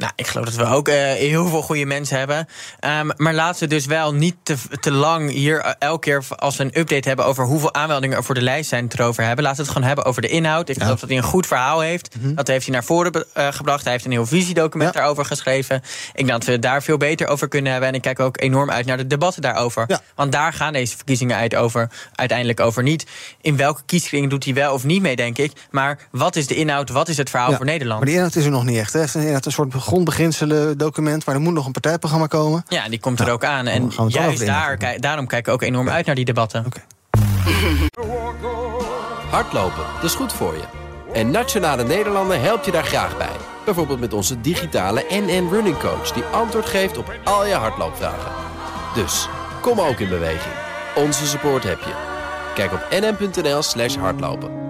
Nou, ik geloof dat we ook eh, heel veel goede mensen hebben. Ehm, maar laten we dus wel niet te, te lang hier eh, elke keer als we een update hebben over hoeveel aanmeldingen er voor de lijst zijn, het erover hebben. Laten we het gewoon hebben over de inhoud. Ik geloof dat hij een goed verhaal heeft. Dat heeft hij naar voren eh, gebracht. Hij heeft een heel visiedocument daarover geschreven. Ik denk dat we het daar veel beter over kunnen hebben. En ik kijk ook enorm uit naar de debatten daarover. Want daar gaan deze verkiezingen uit over, uiteindelijk over. Niet in welke kieskring doet hij wel of niet mee, denk ik. Maar wat is de inhoud, wat is het verhaal voor Nederland? Maar die inhoud is er nog niet echt. Hè. Hij heeft inderdaad een soort grondbeginselen document... maar er moet nog een partijprogramma komen. Ja, die komt er ook aan. En juist daar, kijk- daarom kijken we ook enorm uit naar die debatten. Hardlopen, dat is goed voor je. En Nationale Nederlanden helpt je daar graag bij. Bijvoorbeeld met onze digitale NN Running Coach... die antwoord geeft op al je hardloopvragen. Dus, kom ook in beweging. Onze support heb je. Kijk op nn.nl slash hardlopen.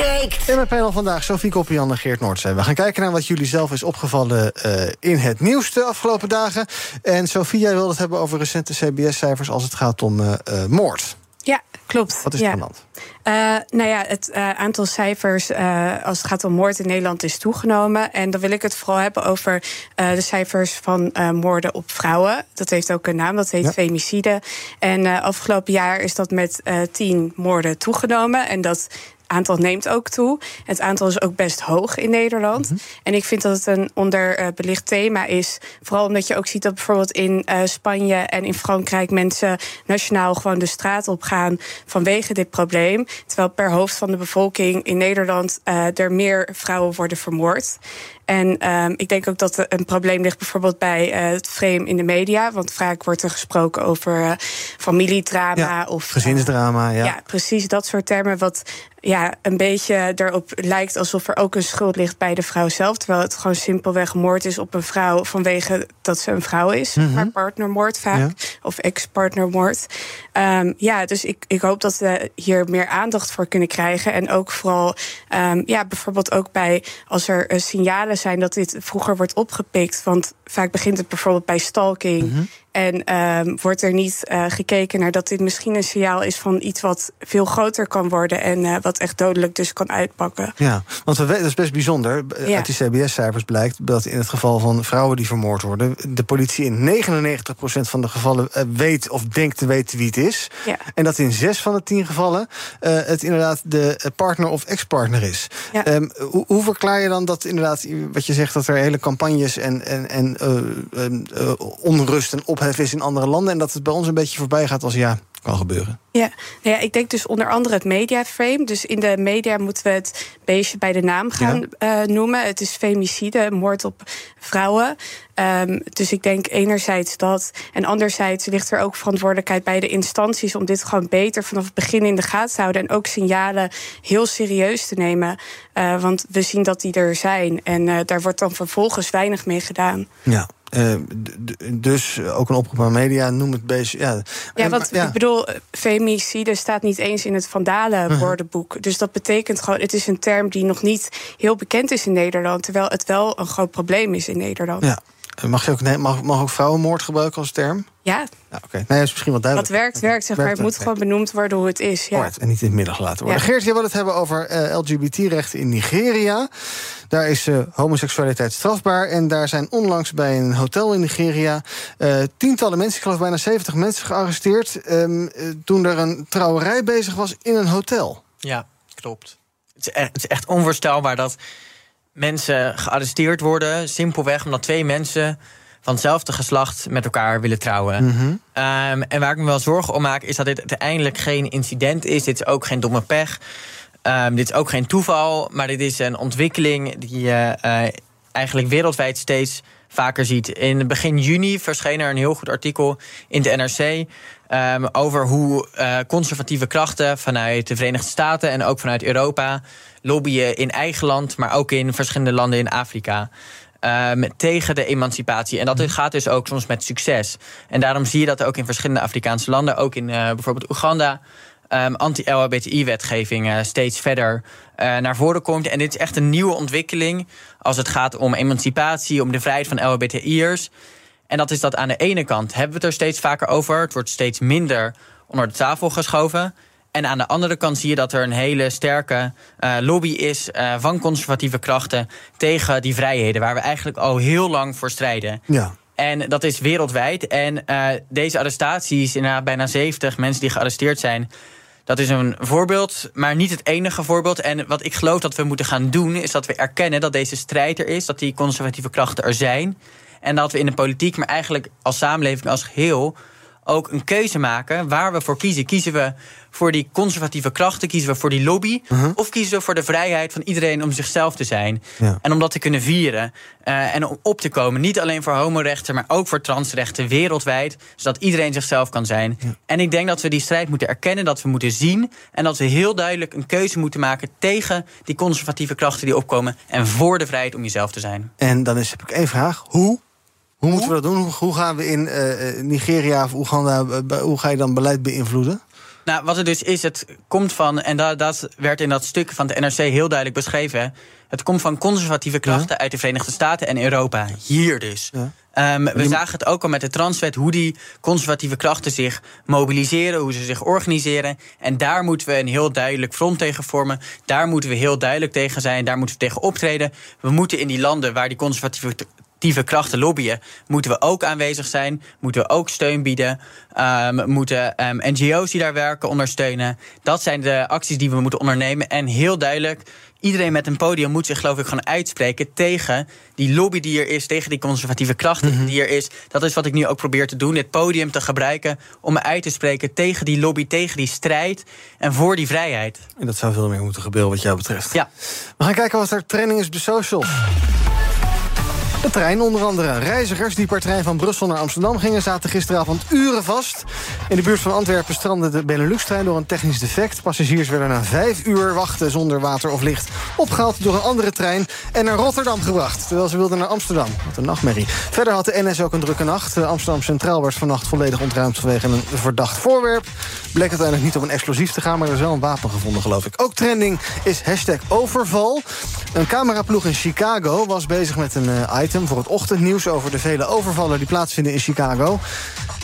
breekt. In mijn panel vandaag Sophie Koppian en Geert Noordzee. We gaan kijken naar wat jullie zelf is opgevallen eh, in het nieuws de afgelopen dagen. En Sophie, jij wilde het hebben over recente CBS-cijfers als het gaat om eh, eh, moord. Ja, klopt. Wat is ja. er aan de hand? Eh, nou ja, het eh, aantal cijfers eh, als het gaat om moord in Nederland is toegenomen. En dan wil ik het vooral hebben over eh, de cijfers van eh, moorden op vrouwen. Dat heeft ook een naam, dat heet Ja. femicide. En eh, afgelopen jaar is dat met eh, tien moorden toegenomen. En dat aantal neemt ook toe. Het aantal is ook best hoog in Nederland. En ik vind dat het een onderbelicht thema is. Vooral omdat je ook ziet dat bijvoorbeeld in eh, Spanje en in Frankrijk mensen nationaal gewoon de straat op gaan vanwege dit probleem. Terwijl per hoofd van de bevolking in Nederland eh, er meer vrouwen worden vermoord. En ehm, ik denk ook dat er een probleem ligt bijvoorbeeld bij eh, het frame in de media. Want vaak wordt er gesproken over eh, familiedrama of Gezinsdrama, ja. ja, precies dat soort termen. Wat ja, een beetje erop lijkt alsof er ook een schuld ligt bij de vrouw zelf. Terwijl het gewoon simpelweg moord is op een vrouw vanwege dat ze een vrouw is. Mhm. Maar partnermoord vaak. Ja. Of ex-partnermoord. Ehm, ja, dus ik, ik hoop dat we hier meer aandacht voor kunnen krijgen. En ook vooral, ehm, ja, bijvoorbeeld ook bij als er eh, signalen zijn dat dit vroeger wordt opgepikt. Want vaak begint het bijvoorbeeld bij stalking. Mhm. En ehm, wordt er niet eh, gekeken naar dat dit misschien een signaal is van iets wat veel groter kan worden en eh, wat echt dodelijk dus kan uitpakken. Ja, want we weten, dat is best bijzonder. Ja. Uit die CBS-cijfers blijkt dat in het geval van vrouwen die vermoord worden... de politie in 99% van de gevallen eh, weet of denkt te weten wie het is. Ja. En dat in zes van de tien gevallen het inderdaad de partner of ex-partner is. Ja. Ehm, hoe, hoe verklaar je dan dat inderdaad, wat je zegt... dat er hele campagnes en, en, en onrust en ophef is in andere landen... en dat het bij ons een beetje voorbij gaat als ja, kan gebeuren? Ja, nou ja, ik denk dus onder andere het mediaframe. Dus in de media moeten we het beestje bij de naam gaan eh, noemen. Het is femicide, moord op vrouwen. Ehm, dus ik denk enerzijds dat. En anderzijds ligt er ook verantwoordelijkheid bij de instanties om dit gewoon beter vanaf het begin in de gaten te houden. En ook signalen heel serieus te nemen. Eh, want we zien dat die er zijn. En eh, daar wordt dan vervolgens weinig mee gedaan. Ja. Eh, dus ook een oproep aan media, noem het beestje. Ja, Ja, En- want ja. ik bedoel, eh, femicide staat niet eens in het vandalen woordenboek. Dus dat betekent gewoon, het is een term die nog niet heel bekend is in Nederland. Terwijl het wel een groot probleem is in Nederland. Ja. Mag, je ook, nee, mag, mag ook vrouwenmoord gebruiken als term? Ja, Ja, oké. Nee, dat is misschien wel wat duidelijk. werkt, werkt. Zeg maar. Werkt Het moet gewoon benoemd worden hoe het is. Ja. Alright, en niet in het midden gelaten worden. Ja. Geert, je wil het hebben over eh, LGBT-rechten in Nigeria. Daar is eh, homoseksualiteit strafbaar. En daar zijn onlangs bij een hotel in Nigeria... eh, tientallen mensen, ik geloof bijna 70 mensen gearresteerd... ehm, eh, toen er een trouwerij bezig was in een hotel. Ja, klopt. Het is, echt, het is echt onvoorstelbaar dat mensen gearresteerd worden... simpelweg omdat twee mensen van hetzelfde geslacht met elkaar willen trouwen. Mhm. Ehm, en waar ik me wel zorgen om maak, is dat dit uiteindelijk geen incident is. Dit is ook geen domme pech. Ehm, dit is ook geen toeval, maar dit is een ontwikkeling die je eh, eigenlijk wereldwijd steeds vaker ziet. In begin juni verscheen er een heel goed artikel in de NRC ehm, over hoe eh, conservatieve krachten vanuit de Verenigde Staten en ook vanuit Europa lobbyen in eigen land, maar ook in verschillende landen in Afrika. ehm, tegen de emancipatie. En dat gaat dus ook soms met succes. En daarom zie je dat ook in verschillende Afrikaanse landen, ook in eh, bijvoorbeeld Oeganda, ehm, anti-LHBTI-wetgeving eh, steeds verder eh, naar voren komt. En dit is echt een nieuwe ontwikkeling als het gaat om emancipatie, om de vrijheid van LHBTI'ers. En dat is dat aan de ene kant hebben we het er steeds vaker over. Het wordt steeds minder onder de tafel geschoven. En aan de andere kant zie je dat er een hele sterke eh, lobby is eh, van conservatieve krachten tegen die vrijheden, waar we eigenlijk al heel lang voor strijden. Ja. En dat is wereldwijd. En uh, deze arrestaties, inderdaad bijna 70 mensen die gearresteerd zijn. Dat is een voorbeeld, maar niet het enige voorbeeld. En wat ik geloof dat we moeten gaan doen, is dat we erkennen dat deze strijd er is, dat die conservatieve krachten er zijn. En dat we in de politiek, maar eigenlijk als samenleving als geheel, ook een keuze maken waar we voor kiezen. Kiezen we voor die conservatieve krachten, kiezen we voor die lobby, Mhm. of kiezen we voor de vrijheid van iedereen om zichzelf te zijn en om dat te kunnen vieren eh, en om op te komen. Niet alleen voor homorechten, maar ook voor transrechten wereldwijd, zodat iedereen zichzelf kan zijn. En ik denk dat we die strijd moeten erkennen, dat we moeten zien en dat we heel duidelijk een keuze moeten maken tegen die conservatieve krachten die opkomen en voor de vrijheid om jezelf te zijn. En dan is, heb ik één vraag. Hoe? Hoe moeten we dat doen? Hoe, gaan we in eh, eh, Nigeria of Oeganda, eh, hoe ga je dan beleid beïnvloeden? Nou, wat het dus is, het komt van, en dat, dat werd in dat stuk van de NRC heel duidelijk beschreven. Het komt van conservatieve krachten uit de Verenigde Staten en Europa. Hier dus. Ehm, we zagen het ook al met de transwet, hoe die conservatieve krachten zich mobiliseren, hoe ze zich organiseren. En daar moeten we een heel duidelijk front tegen vormen. Daar moeten we heel duidelijk tegen zijn, daar moeten we tegen optreden. We moeten in die landen waar die conservatieve actieve krachten lobbyen, moeten we ook aanwezig zijn. Moeten we ook steun bieden. Ehm, moeten ehm, NGO's die daar werken ondersteunen. Dat zijn de acties die we moeten ondernemen. En heel duidelijk, iedereen met een podium moet zich geloof ik gewoon uitspreken tegen die lobby die er is, tegen die conservatieve krachten die er is. Dat is wat ik nu ook probeer te doen, dit podium te gebruiken om me uit te spreken tegen die lobby, tegen die strijd en voor die vrijheid. En dat zou veel meer moeten gebeuren wat jou betreft. Ja. We gaan kijken wat er training is op de socials. De trein onder andere. Reizigers die per trein van Brussel naar Amsterdam gingen... zaten gisteravond uren vast. In de buurt van Antwerpen strandde de Benelux-trein door een technisch defect. Passagiers werden na vijf uur wachten zonder water of licht... opgehaald door een andere trein en naar Rotterdam gebracht. Terwijl ze wilden naar Amsterdam. Wat een nachtmerrie. Verder had de NS ook een drukke nacht. Amsterdam Centraal werd vannacht volledig ontruimd... vanwege een verdacht voorwerp. Bleek uiteindelijk niet om een explosief te gaan... maar er is wel een wapen gevonden, geloof ik. Ook trending is hashtag overval. Een cameraploeg in Chicago was bezig met een eh, item voor het ochtendnieuws... over de vele overvallen die plaatsvinden in Chicago.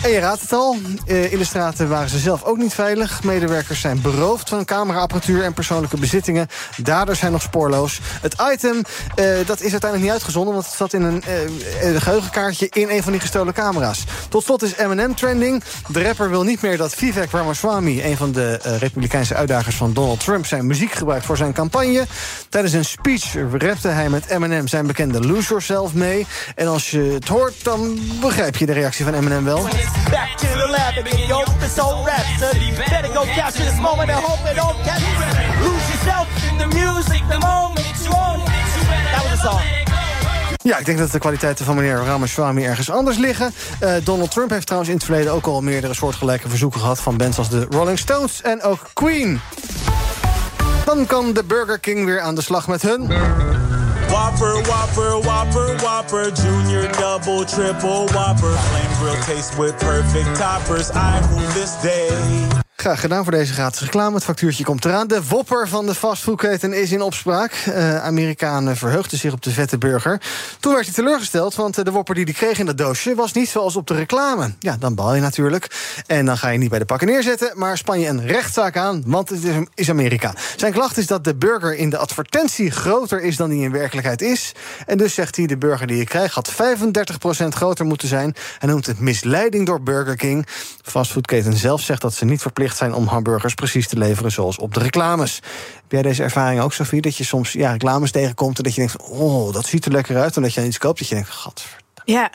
En je raadt het al, eh, in de straten waren ze zelf ook niet veilig. Medewerkers zijn beroofd van cameraapparatuur en persoonlijke bezittingen. Daders zijn nog spoorloos. Het item, eh, dat is uiteindelijk niet uitgezonden... want het zat in een, eh, geheugenkaartje in een van die gestolen camera's. Tot slot is Eminem trending. De rapper wil niet meer dat Vivek Ramaswamy... een van de eh, republikeinse uitdagers van Donald Trump... zijn muziek gebruikt voor zijn campagne. Tijdens een speech rapte hij met Eminem zijn bekende Lose Yourself mee. En als je het hoort, dan begrijp je de reactie van Eminem wel. Back to the lab and get your this old. Better go capture this moment and hope it don't catch. Lose yourself in the music the moment you own. That was the song. Ja, ik denk dat de kwaliteiten van meneer Ramaswamy ergens anders liggen. Eh, Donald Trump heeft trouwens in het verleden ook al meerdere soortgelijke verzoeken gehad... van bands als de Rolling Stones en ook Queen. Dan kan de Burger King weer aan de slag met hun... Whopper, Whopper, Whopper, Whopper, Junior, Double, Triple, Whopper. Flame grill taste with perfect toppers. I rule this day. Graag gedaan voor deze gratis reclame. Het factuurtje komt eraan. De wopper van de fastfoodketen is in opspraak. Eh Amerikanen verheugden zich op de vette burger. Toen werd hij teleurgesteld, want eh, de wopper die hij kreeg in dat doosje... was niet zoals op de reclame. Ja, dan bal je natuurlijk. En dan ga je niet bij de pakken neerzetten... maar span je een rechtszaak aan, want het is, Amerika. Zijn klacht is dat de burger in de advertentie... groter is dan die in werkelijkheid is. En dus zegt hij, de burger die je krijgt... had 35% groter moeten zijn. Hij noemt het misleiding door Burger King. Fastfoodketen zelf zegt dat ze niet verplicht zijn om hamburgers precies te leveren zoals op de reclames. Heb jij deze ervaring ook, Sofie? Dat je soms ja, reclames tegenkomt en dat je denkt: oh, dat ziet er lekker uit. En dat je iets koopt dat je denkt: gat. Ja,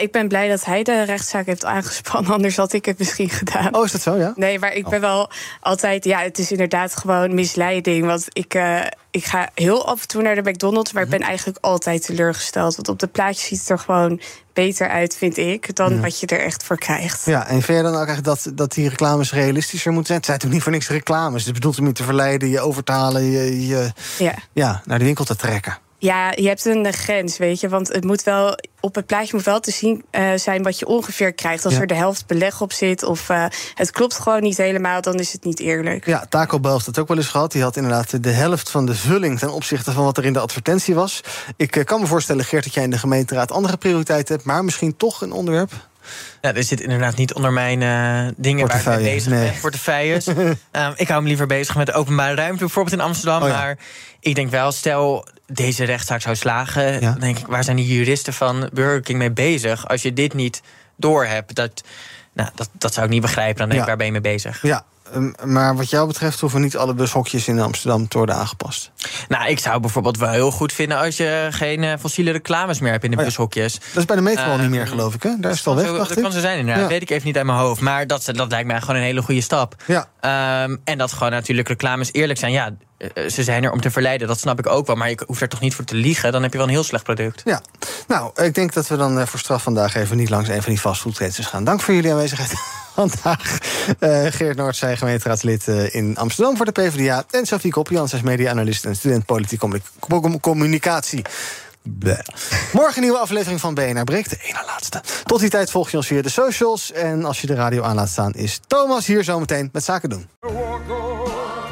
ik ben blij dat hij de rechtszaak heeft aangespannen. Anders had ik het misschien gedaan. Oh, is dat zo, ja? Nee, maar ik ben wel altijd... Ja, het is inderdaad gewoon misleiding. Want ik, eh, ik ga heel af en toe naar de McDonald's... maar ik ben eigenlijk altijd teleurgesteld. Want op de plaatjes ziet het er gewoon beter uit, vind ik... dan Ja. wat je er echt voor krijgt. Ja, en vind je dan ook echt dat, dat die reclames realistischer moeten zijn? Het zijn natuurlijk niet voor niks reclames. Het bedoelt om je te verleiden, je over te halen, je, je Ja. ja, naar de winkel te trekken. Ja, je hebt een grens, weet je. Want het moet wel, op het plaatje moet wel te zien eh, zijn wat je ongeveer krijgt. Als Ja. er de helft beleg op zit of eh, het klopt gewoon niet helemaal, dan is het niet eerlijk. Ja, Taco Bell heeft dat ook wel eens gehad. Die had inderdaad de helft van de vulling ten opzichte van wat er in de advertentie was. Ik eh, kan me voorstellen, Geert, dat jij in de gemeenteraad andere prioriteiten hebt, maar misschien toch een onderwerp. Ja, dit zit inderdaad niet onder mijn eh, dingen waar ik mee bezig nee. ben. Portefeuilles. Ehm, ik hou me liever bezig met de openbare ruimte, bijvoorbeeld in Amsterdam. Oh ja. Maar ik denk wel, stel, deze rechtszaak zou slagen, dan denk ik, waar zijn die juristen van Burger King mee bezig? Als je dit niet doorhebt, dat, nou, dat, dat zou ik niet begrijpen. Dan denk ik, Ja. waar ben je mee bezig? Ja, ehm, maar wat jou betreft hoeven niet alle bushokjes in Amsterdam te worden aangepast. Nou, ik zou bijvoorbeeld wel heel goed vinden als je geen eh, fossiele reclames meer hebt in de bushokjes. Dat is bij de metro al niet meer, geloof ik, hè? Daar is het al weg, Zo- dacht dat ik. kan zo zijn, inderdaad. Ja. Weet ik even niet uit mijn hoofd. Maar dat, dat lijkt mij gewoon een hele goede stap. Ja. Ehm, en dat gewoon natuurlijk reclames eerlijk zijn. Ja, ze zijn er om te verleiden, dat snap ik ook wel. Maar je hoeft er toch niet voor te liegen? Dan heb je wel een heel slecht product. Ja, nou, ik denk dat we dan eh, voor straf vandaag even niet langs een van die fastfoodketens gaan. Dank voor jullie aanwezigheid vandaag. Eh, Geert Noord, zij gemeenteraadslid eh, in Amsterdam voor de PvdA. En Sophie Koppian, zij is media-analyst en student politiek commu- com- communicatie. Bleh. Morgen een nieuwe aflevering van BNR Breekt, de ene laatste. Tot die tijd volg je ons via de socials. En als je de radio aan laat staan, is Thomas hier zometeen met Zaken doen.